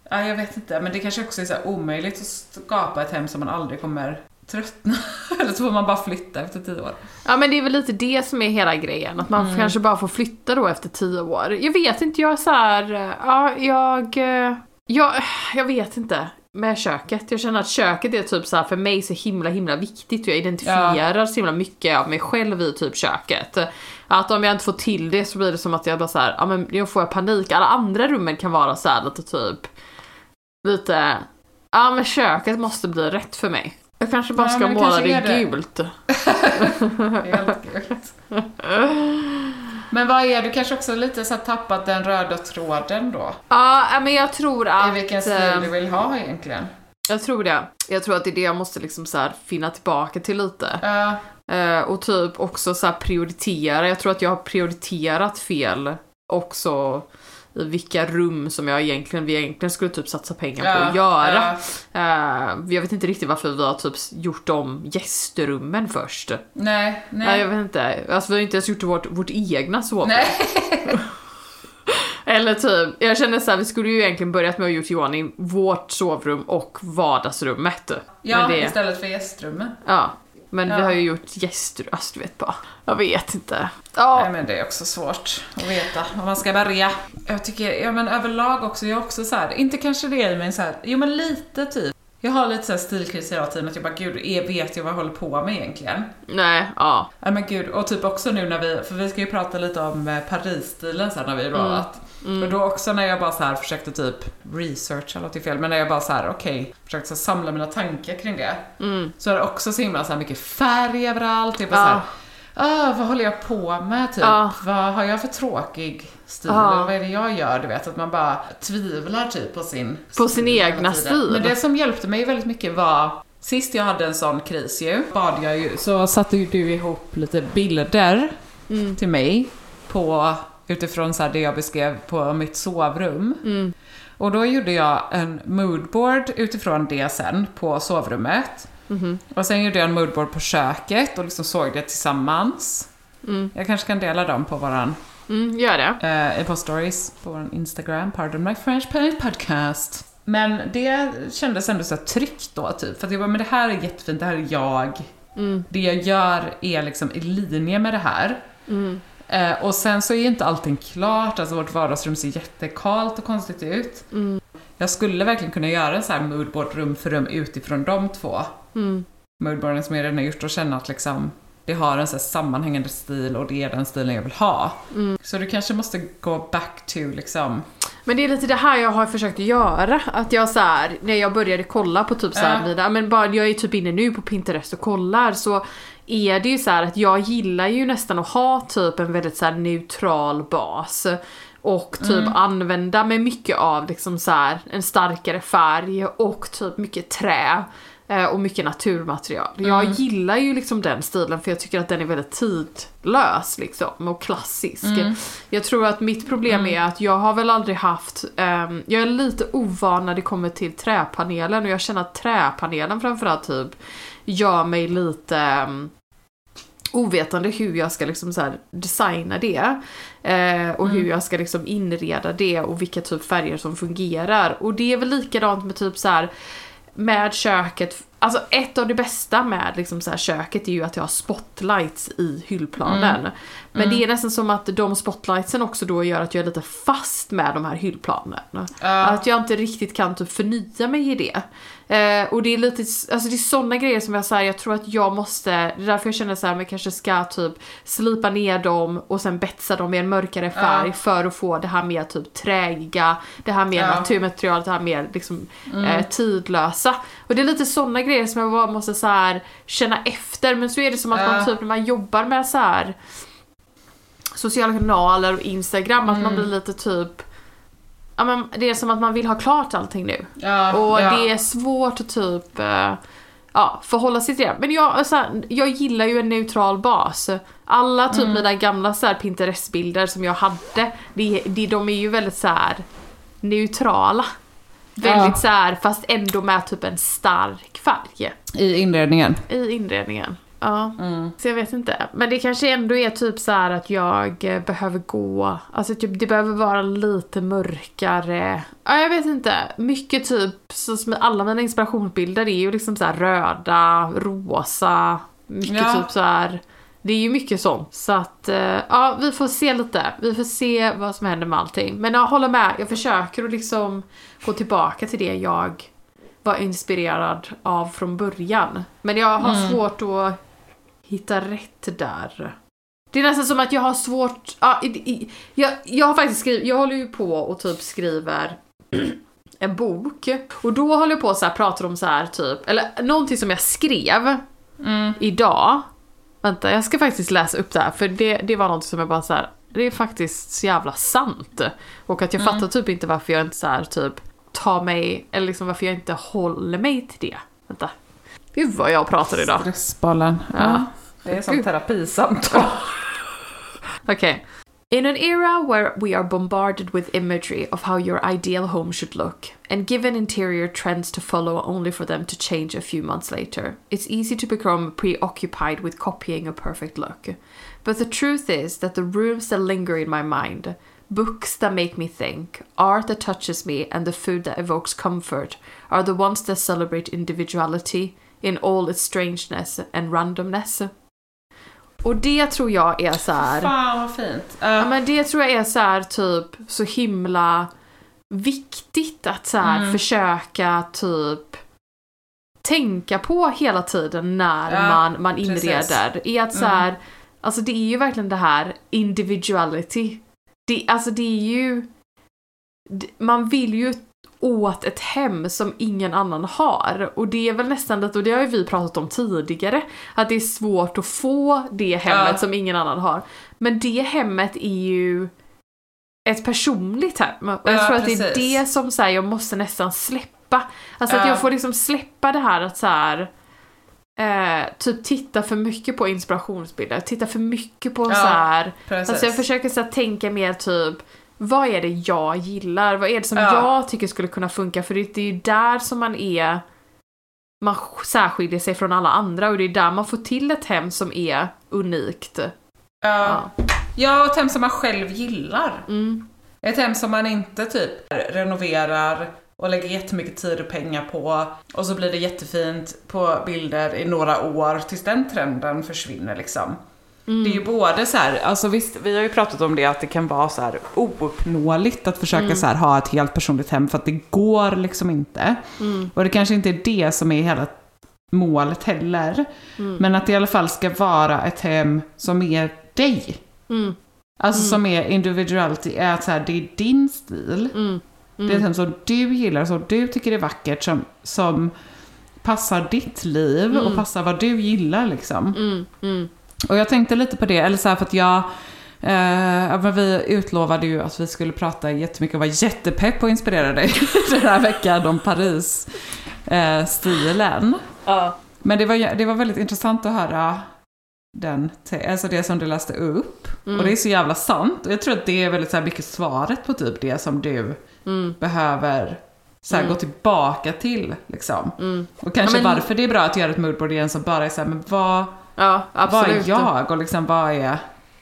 Ja, jag vet inte, men det kanske också är så omöjligt att skapa ett hem som man aldrig kommer tröttna. Eller så får man bara flytta efter tio år. Ja men det är väl lite det som är hela grejen, att man kanske bara får flytta då efter tio år. Jag vet inte, jag är så här, ja jag, eh, jag, jag vet inte med köket. Jag känner att köket är typ så här för mig så himla himla viktigt. Jag identifierar så himla mycket av mig själv i typ köket. Att om jag inte får till det så blir det som att jag bara så här, ja men jag får jag panik. Alla andra rummen kan vara så här lite typ, lite, ja men köket måste bli rätt för mig. Jag kanske bara Ja, ska måla det, det. gult. Helt gult. Men vad är du kanske också lite så tappat den röda tråden då? Ja, ja, men jag tror att... I vilken eh, stil du vill ha egentligen? Jag tror det. Jag tror att det är det jag måste liksom så finna tillbaka till lite. Ja, Eh, och typ också så här prioritera. Jag tror att jag har prioriterat fel också i vilka rum som jag egentligen, vi egentligen skulle typ satsa pengar på att göra. ja. Eh, jag vet inte riktigt varför vi har typ gjort om gästrummen först. Nej, Nej. jag nej. vet inte. Alltså vi har inte ens gjort vårt, vårt egna sovrum. Eller typ, jag känner såhär, vi skulle ju egentligen börjat med att gjort Johan i vårt sovrum och vardagsrummet. Ja, det, istället för gästrummet. ja. Men vi Ja. har ju gjort gäster, alltså du vet bara. Jag vet inte. Ja, Nej men det är också svårt att veta var man ska börja. Jag tycker, ja men överlag också, jag är också så här, inte kanske det i men så här, jo men lite typ. Jag har lite så här stilkris hela tiden, att jag bara gud, är- vet jag vad jag håller på med egentligen? nej, ja. Ja men gud, och typ också nu när vi, för vi ska ju prata lite om eh, Paris-stilen sen när vi har pratat. Och då också när jag bara så här försökte typ researcha, låter fel, men när jag bara så här, okej, försökte så samla mina tankar kring det. Så är det också så himla så mycket färg överallt, jag bara Ja. så här, Ah, vad håller jag på med typ? Ja. Vad har jag för tråkig stil? Eller vad är det jag gör? Du vet, att man bara tvivlar typ på sin På sin egna stil. Men det som hjälpte mig väldigt mycket var Sist jag hade en sån kris ju, bad jag ju, så satte ju du ihop lite bilder Mm. till mig på, utifrån så det jag beskrev på mitt sovrum. Mm. Och då gjorde jag en moodboard utifrån det sen på sovrummet. Mhm. Och sen gjorde jag en moodboard på köket och liksom såg det tillsammans. Jag kanske kan dela dem på våran, Mm, gör det. eh, i på stories på våran Instagram, pardon my French podcast. Men det kändes ändå så tryggt då typ, för att jag bara, men det här är jättefint, det här är jag. Det jag gör är liksom i linje med det här. Eh, och sen så är inte allting klart, alltså vårt vardagsrum ser jättekalt och konstigt ut. Jag skulle verkligen kunna göra en så här moodboard rum för rum utifrån de två moodboarden som jag redan har gjort och känna att liksom det har en så sammanhängande stil och det är den stilen jag vill ha. Så du kanske måste gå back to liksom Men det är lite det här jag har försökt göra. Att jag så här, när jag började kolla på typ så här, Ja. mina, men bara, jag är typ inne nu på Pinterest och kollar så är det ju så att jag gillar ju nästan att ha typ en väldigt så neutral bas. Och typ använda mig mycket av liksom så här, en starkare färg och typ mycket trä. eh, Och mycket naturmaterial. Jag gillar ju liksom den stilen för jag tycker att den är väldigt tidlös liksom och klassisk. Jag tror att mitt problem är att jag har väl aldrig haft, ehm, jag är lite ovan när det kommer till träpanelen och jag känner att träpanelen framförallt typ gör mig lite ehm, ovetande hur jag ska liksom så här designa det. Eh, och hur jag ska liksom inreda det och vilka typ färger som fungerar. Och det är väl likadant med typ så här med köket, alltså ett av det bästa med liksom så här köket är ju att jag har spotlights i hyllplanen. Men det är nästan som att de spotlightsen också då gör att jag är lite fast med de här hyllplanen. Att jag inte riktigt kan typ förnya mig i det. Eh, och det är lite, alltså det är sådana grejer som jag säger, jag tror att jag måste, det är därför jag känner så här, men kanske ska typ slipa ner dem och sen betsa dem med en mörkare färg för att få det här mer typ träiga, det här mer Ja. naturmaterialet, det här mer liksom eh, tidlösa. Och det är lite sådana grejer som jag bara måste så här känna efter, men så är det som att man typ när man jobbar med så här sociala kanaler och Instagram, att man blir lite typ Ja, men det är som att man vill ha klart allting nu. Ja, Och ja. det är svårt att typ eh, ja, förhålla sig till det. Men jag, alltså, jag gillar ju en neutral bas. Alla typ Mm. mina gamla så här, Pinterest-bilder som jag hade, det, det, de är ju väldigt så här neutrala. Väldigt Ja. så här, fast ändå med typ en stark färg I inredningen. i inredningen. Ja, Mm. så jag vet inte. Men det kanske ändå är typ så här att jag eh, behöver gå, alltså typ, det behöver vara lite mörkare. Ja, jag vet inte. Mycket typ, så som alla mina inspirationsbilder är ju liksom så röda, rosa, mycket Ja. typ så här. Det är ju mycket sånt. Så att, eh, ja, vi får se lite. Vi får se vad som händer med allting. Men jag håller med, jag försöker att liksom gå tillbaka till det jag var inspirerad av från början. Men jag har Mm. svårt att hitta rätt där. Det är nästan som att jag har svårt, ja, jag, jag har faktiskt skrivit, jag håller ju på och typ skriver en bok. Och då håller jag på och så här, pratar om så här typ, eller någonting som jag skrev idag. Vänta, jag ska faktiskt läsa upp det här för det, det var något som jag bara så här. det är faktiskt så jävla sant. Och att jag fattar typ inte varför jag inte så här typ tar mig, eller liksom varför jag inte håller mig till det. Vänta. Gud vad jag pratar idag. Stressbollen. Ja. Det är som terapisamtal. Okay. In an era where we are bombarded with imagery of how your ideal home should look, and given interior trends to follow only for them to change a few months later, it's easy to become preoccupied with copying a perfect look. But the truth is that the rooms that linger in my mind, books that make me think, art that touches me, and the food that evokes comfort are the ones that celebrate individuality in all its strangeness and randomness. Och det tror jag är så här. Fan vad fint. Ja, men det tror jag är så här typ så himla viktigt att så här försöka typ tänka på hela tiden när Ja, man, man precis. inreder. Är att så här, alltså det är ju verkligen det här individuality. Det, alltså det är ju, man vill ju åt ett hem som ingen annan har. Och det är väl nästan lite, och det har ju vi pratat om tidigare, att det är svårt att få det hemmet Ja. som ingen annan har. Men det hemmet är ju ett personligt hem. Och jag Ja, tror att det är precis. det som så här, jag måste nästan släppa. Alltså att Ja. jag får liksom släppa det här att så här, eh, typ titta för mycket på inspirationsbilder, titta för mycket på Ja, så här. Precis. Alltså jag försöker så här, tänka mer typ vad är det jag gillar? Vad är det som Ja. jag tycker skulle kunna funka? För det är ju där som man är man särskiljer sig från alla andra och det är där man får till ett hem som är unikt. ja. ja, ett hem som man själv gillar. Mm. Ett hem som man inte typ renoverar och lägger jättemycket tid och pengar på och så blir det jättefint på bilder i några år tills den trenden försvinner liksom. Det är ju både så här, alltså visst, vi har ju pratat om det att det kan vara så här ouppnåeligt att försöka så här ha ett helt personligt hem för att det går liksom inte. Och det kanske inte är det som är hela målet heller. Men att det i alla fall ska vara ett hem som är dig. Mm. Alltså som är individuality, är att så här, det är din stil. Det är liksom som du gillar, som du tycker är vackert, som, som passar ditt liv och passar vad du gillar liksom. Och jag tänkte lite på det, eller så här för att jag Eh, men vi utlovade ju att vi skulle prata jättemycket och var jättepepp och inspirerade den här veckan om Paris-stilen. Ja. Men det var, det var väldigt intressant att höra den, alltså det som du läste upp. Och det är så jävla sant. Och jag tror att det är väldigt så här mycket svaret på typ det som du behöver så här, gå tillbaka till. Liksom. Och kanske Ja, men- varför det är bra att göra ett moodboard igen som bara är så här, men vad, Ja, vad absolut. är jag? Och liksom vad är...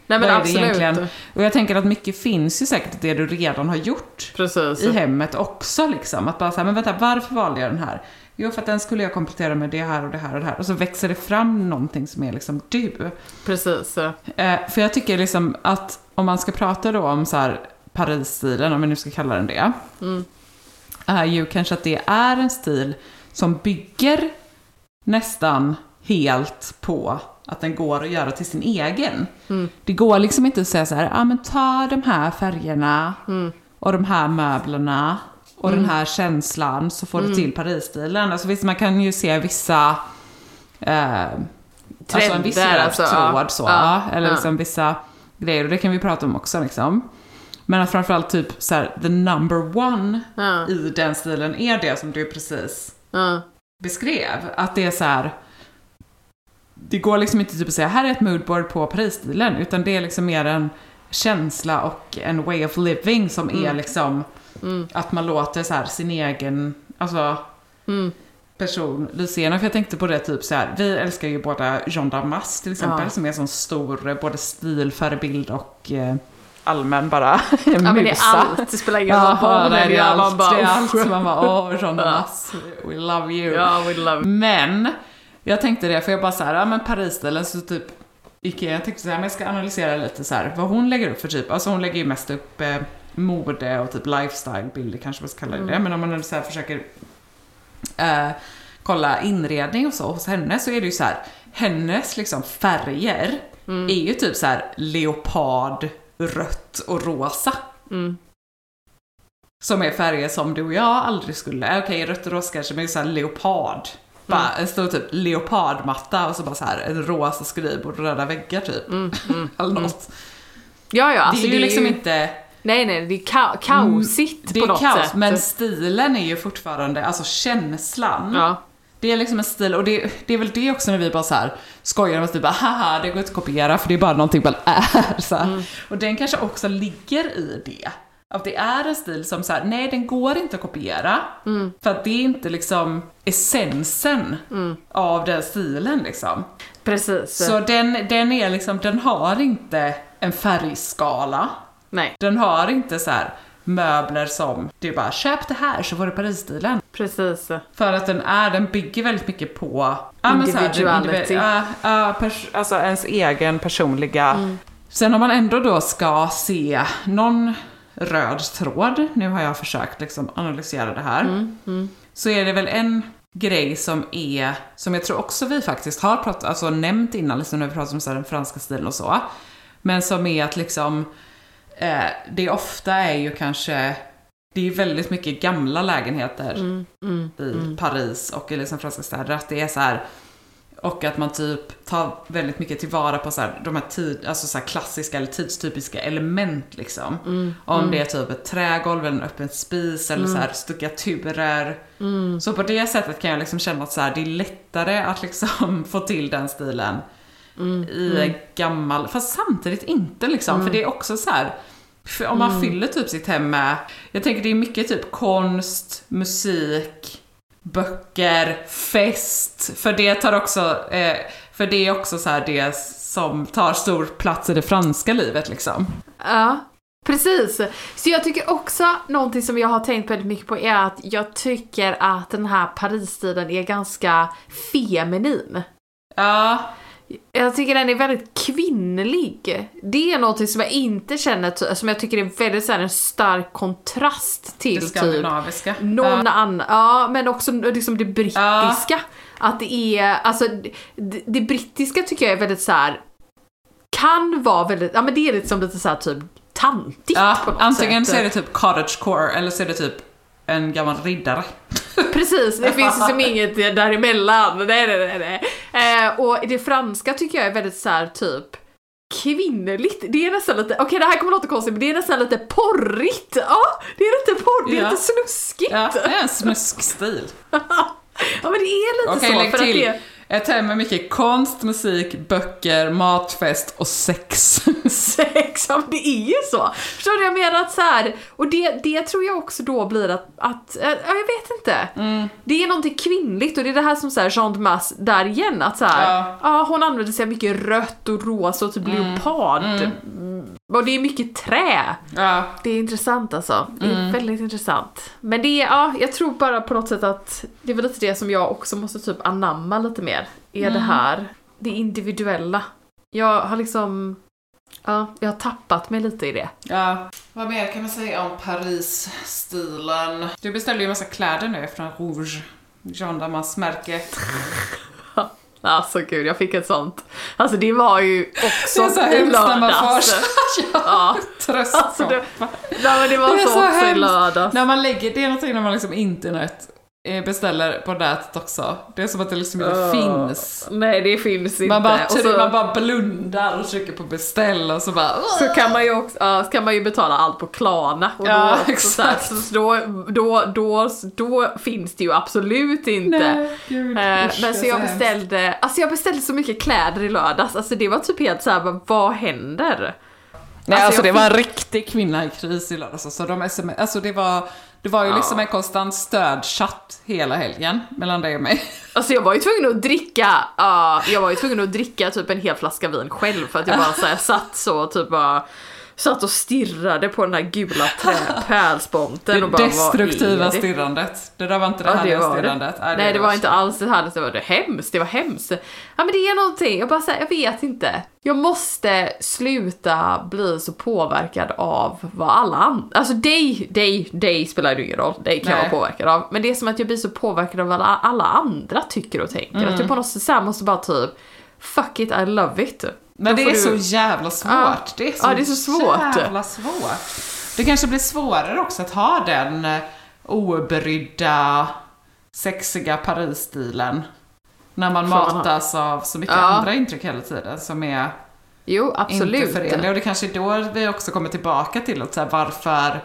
Nej men vad absolut. egentligen? Och jag tänker att mycket finns ju säkert det du redan har gjort Precis. i hemmet också liksom. Att bara säga, men vänta, varför valde jag den här? Jo, för att den skulle jag komplettera med det här och det här och det här. Och så växer det fram någonting som är liksom du. Precis. Eh, för jag tycker liksom att om man ska prata då om så här Paris-stilen, om vi nu ska kalla den det. Är ju kanske att det är en stil som bygger nästan helt på att den går att göra till sin egen. Det går liksom inte att säga så här, ja ah, men ta de här färgerna och de här möblerna och den här känslan så får du till Paris-stilen. Alltså visst, man kan ju se vissa eh, alltså en viss Trender, alltså, tråd ja. så, Ja, eller ja. liksom vissa grejer och det kan vi prata om också liksom. Men att framförallt typ så här, the number one Ja. i den stilen är det som du precis beskrev. Att det är så här. Det går liksom inte typ att säga här är ett moodboard på Paris-stilen. Utan det är liksom mer en känsla och en way of living som är liksom att man låter så här sin egen, alltså person lysa igenom. För jag tänkte på det typ så här. vi älskar ju båda Jean Damas till exempel Ja. som är en sån stor både stilförebild och eh, allmän bara Ja men det är musa. allt, det spelar ingen roll det är allt. det är allt. man bara, åh, Jean Damas, we love you. Ja, we love Men, jag tänkte det, för jag bara så här, ja men Paris-stilen så typ gick jag, tänkte så här, men jag ska analysera lite så här vad hon lägger upp för typ, alltså hon lägger ju mest upp eh, mode och typ lifestyle-bilder kanske man ska kalla det det, men om man så här försöker eh, kolla inredning och så hos henne så är det ju så här, hennes liksom färger är ju typ så här leopard, rött och rosa. Som är färger som du och jag aldrig skulle, okej rött och rosa kanske, men så här leopard. Bara en stor typ leopardmatta och så bara så här en rosa skrivbord och röda väggar typ. Eller något. Ja, ja, alltså det är ju liksom inte... Nej, nej, det är ka- kaosigt Det på är något kaos, sätt. men stilen är ju fortfarande, alltså känslan. Ja. Det är liksom en stil, och det, det är väl det också när vi bara så här skojar om att typ bara haha, det går inte att kopiera för det är bara någonting man är. Så. Mm. Och den kanske också ligger i det. Att det är en stil som så här, nej den går inte att kopiera. Mm. För att det är inte liksom essensen Mm. av den stilen liksom. Precis. Så den, den är liksom, den har inte en färgskala. Nej, Den har inte så här möbler som du bara köp det här så får du Paris-stilen. precis. För att den är, den bygger väldigt mycket på här, den Individuality. individ- ja, ja, pers- alltså ens egen personliga... Sen om man ändå då ska se någon röd tråd, nu har jag försökt liksom analysera det här, så är det väl en grej som är, som jag tror också vi faktiskt har pratat, alltså nämnt innan, liksom när vi pratat om så den franska stilen och så. Men som är att liksom, eh, det ofta är ju kanske, det är väldigt mycket gamla lägenheter i Paris och i liksom franska städer. Att det är så här, och att man typ tar väldigt mycket tillvara på så här, de här, tid, alltså så klassiska eller tidstypiska element liksom. Om det är typ ett trägolv eller en öppen spis eller så här stuckaturer. Så på det sättet kan jag liksom känna att så här, det är lättare att liksom få till den stilen i en gammal, fast samtidigt inte liksom. För det är också så här. Om man fyller typ sitt hem med, jag tänker det är mycket typ konst, musik, böcker, fest. För det tar också, eh, för det är också så här det som tar stor plats i det franska livet liksom. Ja, precis. Så jag tycker också, någonting som jag har tänkt väldigt mycket på är att jag tycker att den här Paris-stilen är ganska feminin. Ja, Jag tycker den är väldigt kvinnlig. Det är någonting som jag inte känner, som jag tycker är väldigt så här, en stark kontrast det till typ skandinaviska. någon ja. annan, ja men också liksom det brittiska. Att det är, alltså det, det brittiska tycker jag är väldigt så här kan vara väldigt, ja men det är lite som lite såhär typ tantigt Ja, på något antingen sätt. så är det typ cottagecore eller så är det typ en gammal riddare. Precis, det finns liksom inget däremellan. Nej, nej, nej. Eh, och det franska tycker jag är väldigt så här typ kvinnligt. Det är nästan lite, okej det här kommer låta konstigt men det är nästan lite porrigt. Ja, det är lite porr, det är Ja. lite snuskigt. Ja, det är en snuskstil. Ja men det är lite Okej, så. lägg för att till. det, Ett hem med mycket konst, musik, böcker, matfest och sex. sex, ja men det är ju så. Förstår du jag menar? Att så här, och det, det tror jag också då blir att, att ja, jag vet inte. Mm. Det är någonting kvinnligt och det är det här som så här Jean de Masse där igen, att så här, Ja. ja. hon använder sig av mycket rött och rosa och typ leopard. Mm. Och det är mycket trä. Ja, Det är intressant alltså. Det är Mm. väldigt intressant. Men det är, ja, jag tror bara på något sätt att det är väl lite det som jag också måste typ anamma lite mer. Är Mm. det här, det individuella. Jag har liksom, ja, jag har tappat mig lite i det. ja. Vad mer kan man säga om Paris-stilen? Du beställde ju massa kläder nu från Rouge. Jean Damas märke. Alltså gud, jag fick ett sånt. Alltså det var ju också i lördags. Ja, tröst. alltså det, nej, men det var Det så, så också i hemskt. lördags. När man lägger, det är någonting när man liksom internet beställer på nätet också. Det är som att det liksom inte Åh. finns. Nej det finns inte. Man bara, Och så, man bara blundar och trycker på beställ och så bara... så kan man ju också, så kan man ju betala allt på Klarna. Och Ja, då, också så, här, exakt. så då, då, då, då finns det ju absolut inte. Nej, gud, Eh, usch, men så jag hemskt. beställde, alltså jag beställde så mycket kläder i lördags, alltså det var typ helt såhär, vad, händer? Nej, Alltså, alltså, det var en riktig kvinna i kris i lördags. Alltså, de sms, alltså det var, det var ju Ja. liksom en konstant stödchatt hela helgen mellan dig och mig. Alltså jag var ju tvungen att dricka, ja, jag var ju tvungen att dricka typ en hel flaska vin själv för att jag bara såhär satt så och typ bara Satt och stirrade på den här gula pärlsponten Det och bara vad destruktiva det? stirrandet. Det där var inte det Ja, det härliga var det. stirrandet. Nej, det var inte alls det här, det var det hemskt, det var hemskt. Ja men det är någonting, jag bara säger, jag vet inte. Jag måste sluta bli så påverkad av vad alla andra, alltså dig, dig, dig spelar det ingen roll, dig kan jag Nej. vara påverkad av. Men det är som att jag blir så påverkad av vad alla, andra tycker och tänker. Att Mm. jag på något sätt måste bara typ, fuck it, I love it. Men det är du- så jävla svårt. Ja. Det är så, Ja, det är så svårt. jävla svårt. Det kanske blir svårare också att ha den eh, obrydda, sexiga Paris-stilen. När man ha. matas av så mycket Ja. andra intryck hela tiden som är Jo, absolut. inte förenliga. Och det kanske är då vi också kommer tillbaka till att så här, varför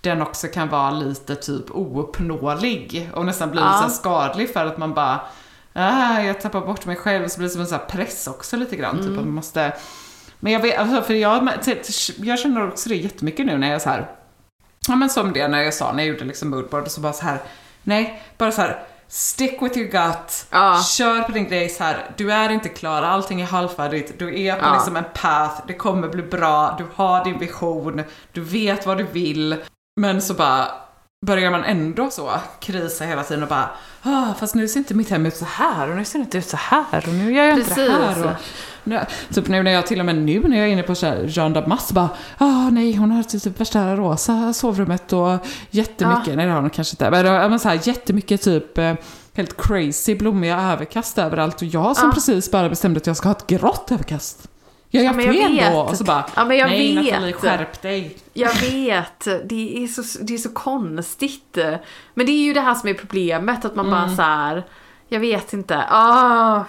den också kan vara lite typ ouppnåelig och nästan blir Ja. så skadlig för att man bara ah, jag tappar bort mig själv så blir det som en så här press också lite grann. Typ Mm. att man måste men jag vet, alltså, för jag, jag känner också det jättemycket nu när jag är så här Ja men som det när jag sa när jag gjorde liksom moodboard så bara så här nej, bara så här Stick with your gut, Ja. kör på din grej så här. Du är inte klar, allting är halvfärdigt, du är på Ja. liksom en path, det kommer bli bra, du har din vision, du vet vad du vill. Men så bara börjar man ändå så krisa hela tiden och bara ah, fast nu ser inte mitt hem ut så här och nu ser det inte ut så här och nu gör jag inte det Precis. här. Och nu, typ nu när jag till och med nu när jag är inne på Jean Damas bara ah nej hon har typ värsta rosa sovrummet och jättemycket, nej det har hon kanske inte, men, ja, men så här, jättemycket typ eh, helt crazy blommiga överkast överallt och jag som Ja. precis bara bestämde att jag ska ha ett grått överkast. Gör jag men jag vet. då? Och så bara, Ja, men jag nej vet. Nathalie skärp dig. Jag vet, det är, så, det är så konstigt. Men det är ju det här som är problemet, att man Mm. bara så här. jag vet inte, ah,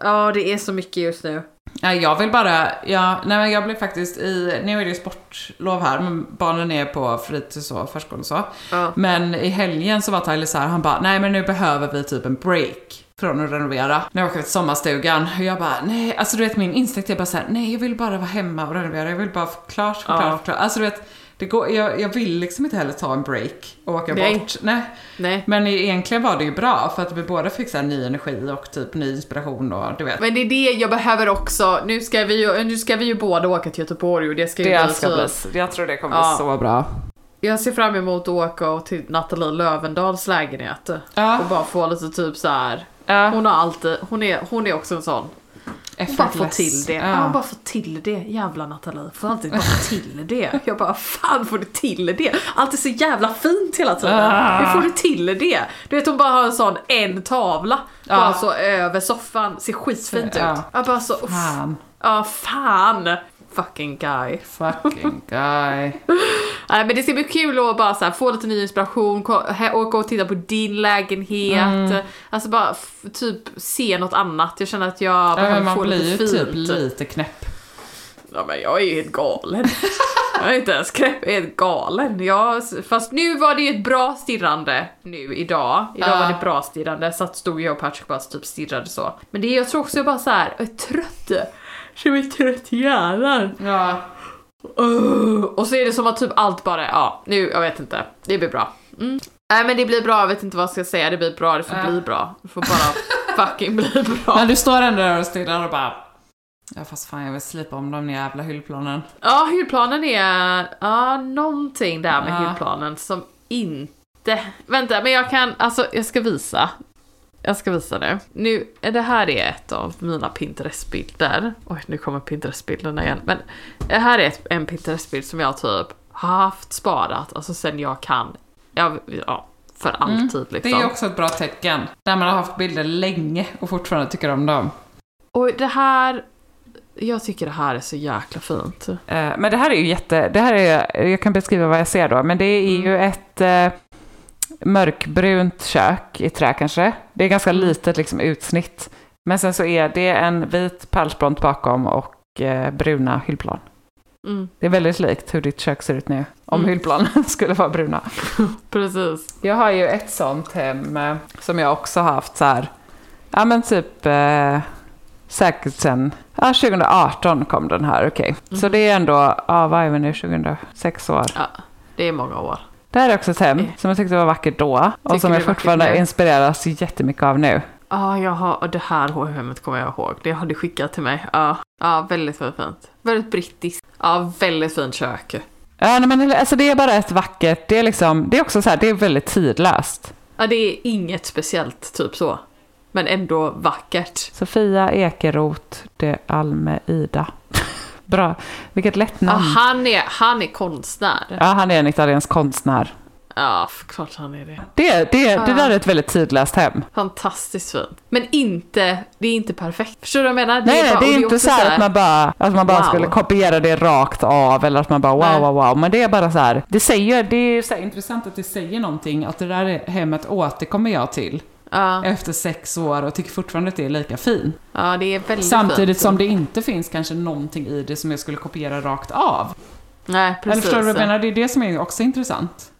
ah, det är så mycket just nu. Jag vill bara, ja, nej men jag blev faktiskt i, nu är det sportlov här, men barnen är på fritids och förskola och så. Ja. Men i helgen så var Tyler så här, han bara, nej men nu behöver vi typ en break från att renovera. När jag åker till sommarstugan. Och jag bara, nej, alltså du vet min instinkt är bara så här, nej jag vill bara vara hemma och renovera, jag vill bara få klart, Ja. klart, klart. Alltså du vet, det går, jag, jag vill liksom inte heller ta en break och åka Nej. bort. Nej. Nej. Men egentligen var det ju bra för att vi båda fick så ny energi och typ ny inspiration och du vet. Men det är det jag behöver också, nu ska vi ju, nu ska vi ju båda åka till Göteborg och det ska ju bli typ- jag tror det kommer Ja. bli så bra. Jag ser fram emot att åka till Nathalie Lövendals lägenhet. Ja. Och bara få lite typ så här. Ja. Hon har alltid, hon är, hon är också en sån. Och bara få Effortless. till det. Ja. Ja. bara få till det. Jävla Nathalie. Får alltid bara få till det. Jag bara, fan får du till det? Allt är så jävla fint hela tiden. Ah. Hur får du till det? Du vet hon bara har en sån en tavla. Bara så över soffan. Ser skitfint ut. Jag bara så, uff. Fan. Ja, fan. Fucking guy. Fucking guy. Nej men det ska bli kul att bara så här, få lite ny inspiration, åka och titta på din lägenhet. Alltså bara typ se något annat. Jag känner att jag Ja, behöver man få blir ju lite typ fint. lite knäpp. Ja men jag är ju helt galen. jag är inte ens knäpp, jag är helt galen. Jag, fast nu var det ju ett bra stirrande nu idag. Idag Ja. var det bra stirrande, så att stod jag och Patrick bara typ stirrade så. Men det jag tror också jag bara så här, jag är trött. Känner mig trött i hjärnan. Ja. Uh, och så är det som att typ allt bara, ja nu, jag vet inte. Det blir bra. Mm. Nej men det blir bra, jag vet inte vad jag ska säga, det blir bra, det får Ja. bli bra. Det får bara fucking bli bra. Men du står ändå där och stirrar och bara... Ja fast fan jag vill slipa om de jävla hyllplanen. Ja, hyllplanen är, ja någonting där med Ja. hyllplanen som inte, vänta men jag kan, alltså jag ska visa. Jag ska visa nu. Nu, det här är ett av mina Pinterest-bilder. Oj, nu kommer Pinterest-bilderna igen. Men det här är ett, en Pinterest-bild som jag typ har haft sparat, alltså sen jag kan, jag, ja, för alltid Det liksom. är också ett bra tecken. Där man har haft bilder länge och fortfarande tycker om dem. Och det här, jag tycker det här är så jäkla fint. Eh, Men det här är ju jätte, det här är, jag kan beskriva vad jag ser då, men det är ju ett eh, mörkbrunt kök i trä kanske. Det är ganska litet liksom utsnitt. Men sen så är det en vit pärlspront bakom och eh, bruna hyllplan. Mm, Det är väldigt likt hur ditt kök ser ut nu, om Mm. hyllplanen skulle vara bruna. precis. Jag har ju ett sånt hem eh, som jag också har haft så här, ja men typ eh, säkert sen, ja 2018 kom den här, okej. Så det är ändå, ja vad är vi nu, 2006 år. Ja, det är många år. Det här är också ett hem som jag tyckte var vackert då och Tycker som jag fortfarande inspireras jättemycket av nu. Ja, jag har, det här hemmet kommer jag ihåg. Det har du skickat till mig. Ja, ja väldigt, väldigt fint. Väldigt brittiskt. Ja, väldigt fint kök. Ja, nej, men alltså det är bara ett vackert, det är liksom, det är också så här, det är väldigt tidlöst. Ja, det är inget speciellt, typ så. Men ändå vackert. Sofia Ekeroth de Almeida. Bra, vilket lätt namn. han, är, han är konstnär. Ja, han är en italiensk konstnär. Ja, klart han är det. Det, det, det där är ett väldigt tidlöst hem. Fantastiskt fint. Men inte, det är inte perfekt. Förstår du vad jag menar? Nej, nej, bara- det är inte också så här att man bara, att man bara Wow. skulle kopiera det rakt av eller att man bara wow, Nej. wow, wow. Men det är bara så här, det säger, det är så intressant att det säger någonting, att det där hemmet återkommer jag till Ja, efter sex år och tycker fortfarande att det är lika fin. ja, det är väldigt Samtidigt fint. som det inte finns kanske någonting i det som jag skulle kopiera rakt av. Nej, Eller precis. förstår du vad jag menar? Det är det som är också intressant.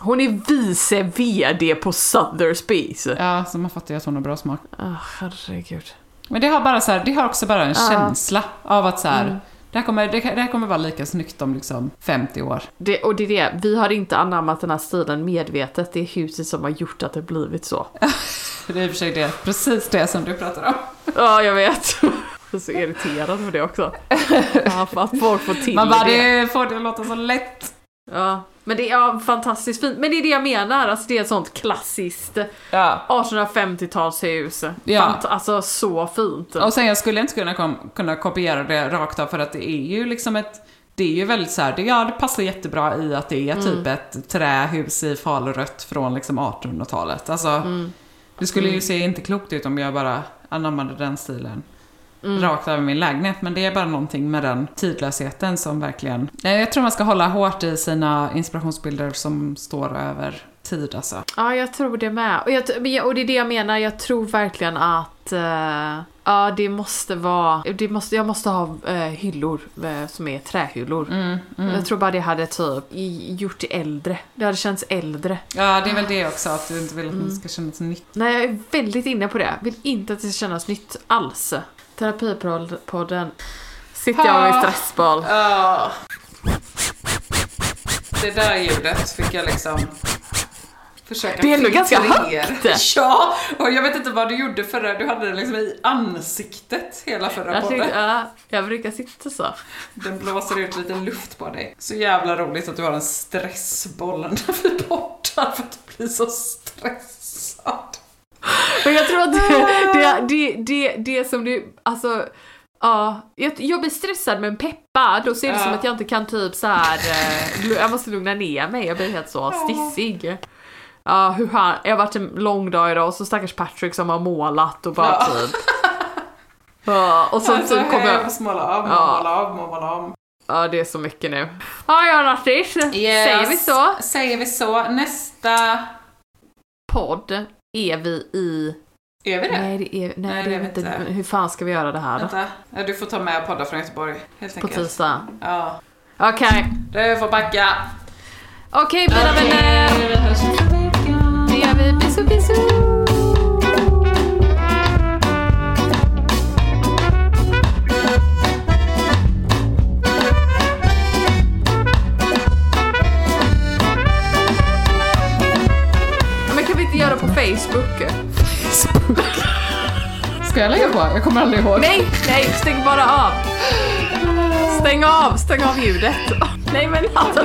Hon är vice VD på Sotheby's. Ja, så man fattar ju att hon har bra smak. Oh, herregud. Men det har, bara så här, det har också bara en Ja. känsla av att så här, Mm. Det, här kommer, det, det här kommer vara lika snyggt om liksom 50 år. Det, och det är det, vi har inte anammat den här stilen medvetet. Det är huset som har gjort att det blivit så. Det är i och för sig det, precis det som du pratar om. Ja, jag vet. Jag är så irriterad över det också. Att folk får till Man bara, det. det får det låta så lätt. Ja, men det är ja, fantastiskt fint. Men det är det jag menar, alltså det är ett sånt klassiskt Ja. 1850-talshus. Ja. Fant- alltså så fint. Och sen jag skulle inte kunna, kom, kunna kopiera det rakt av för att det är ju liksom ett det är ju väldigt så här, det, ja det passar jättebra i att det är typ ett trähus i falurött från liksom 1800-talet. Alltså, det skulle ju se inte klokt ut om jag bara anammade den stilen. Rakt över min lägenhet, men det är bara någonting med den tidlösheten som verkligen... Nej, Jag tror man ska hålla hårt i sina inspirationsbilder som står över tid alltså. Ja, jag tror det med. Och, jag, jag- och det är det jag menar, jag tror verkligen att eh, ja, det måste vara, det måste, jag måste ha eh, hyllor eh, som är trähyllor. Mm, Jag tror bara det hade typ gjort det äldre. Det hade känts äldre. Ja, det är väl det också, att du inte vill att det ska kännas nytt. Nej, jag är väldigt inne på det. Vill inte att det ska kännas nytt alls. Terapipodden. Sitter jag i Ha. stressboll. Ja. Det där ljudet fick jag liksom försöka Det är ändå ganska högt. Ja, och jag vet inte vad du gjorde förra, du hade det liksom i ansiktet hela förra Jag, podden. ja, jag brukar sitta så. Den blåser ut lite luft på dig. Så jävla roligt att du har en stressboll när vi poddar för att du blir så stressad. Men jag tror att det, det, det, det, det som du, alltså Ja, jag, jag blir stressad men peppad och så är det Ja. som att jag inte kan typ så här. eh, jag måste lugna ner mig, jag blir helt så stissig. Ja, hur han, jag har varit en lång dag idag och så stackars Patrick som har målat och bara Ja. typ. Ja, och så Alltså, typ kommer jag får småla av, Ja. måla av, måla om. ja det är så mycket nu. Ja, ja Nattis, säger vi så? Säger vi så. Nästa... Podd är vi i, Är vi det? nej det är, nej, Nej, det är är inte, inte. hur fan ska vi göra det här då? Vänta. Ja, du får ta med poddar från Göteborg, helt På enkelt. tisdag. Ja. Okej, Du får backa. okej mina Okej, vänner. vi hörs nästa vecka. Det gör vi. Bisou bisou! På? Jag kommer aldrig ihåg. Nej, nej, stäng bara av. Stäng av, stäng av ljudet. Nej men alltså.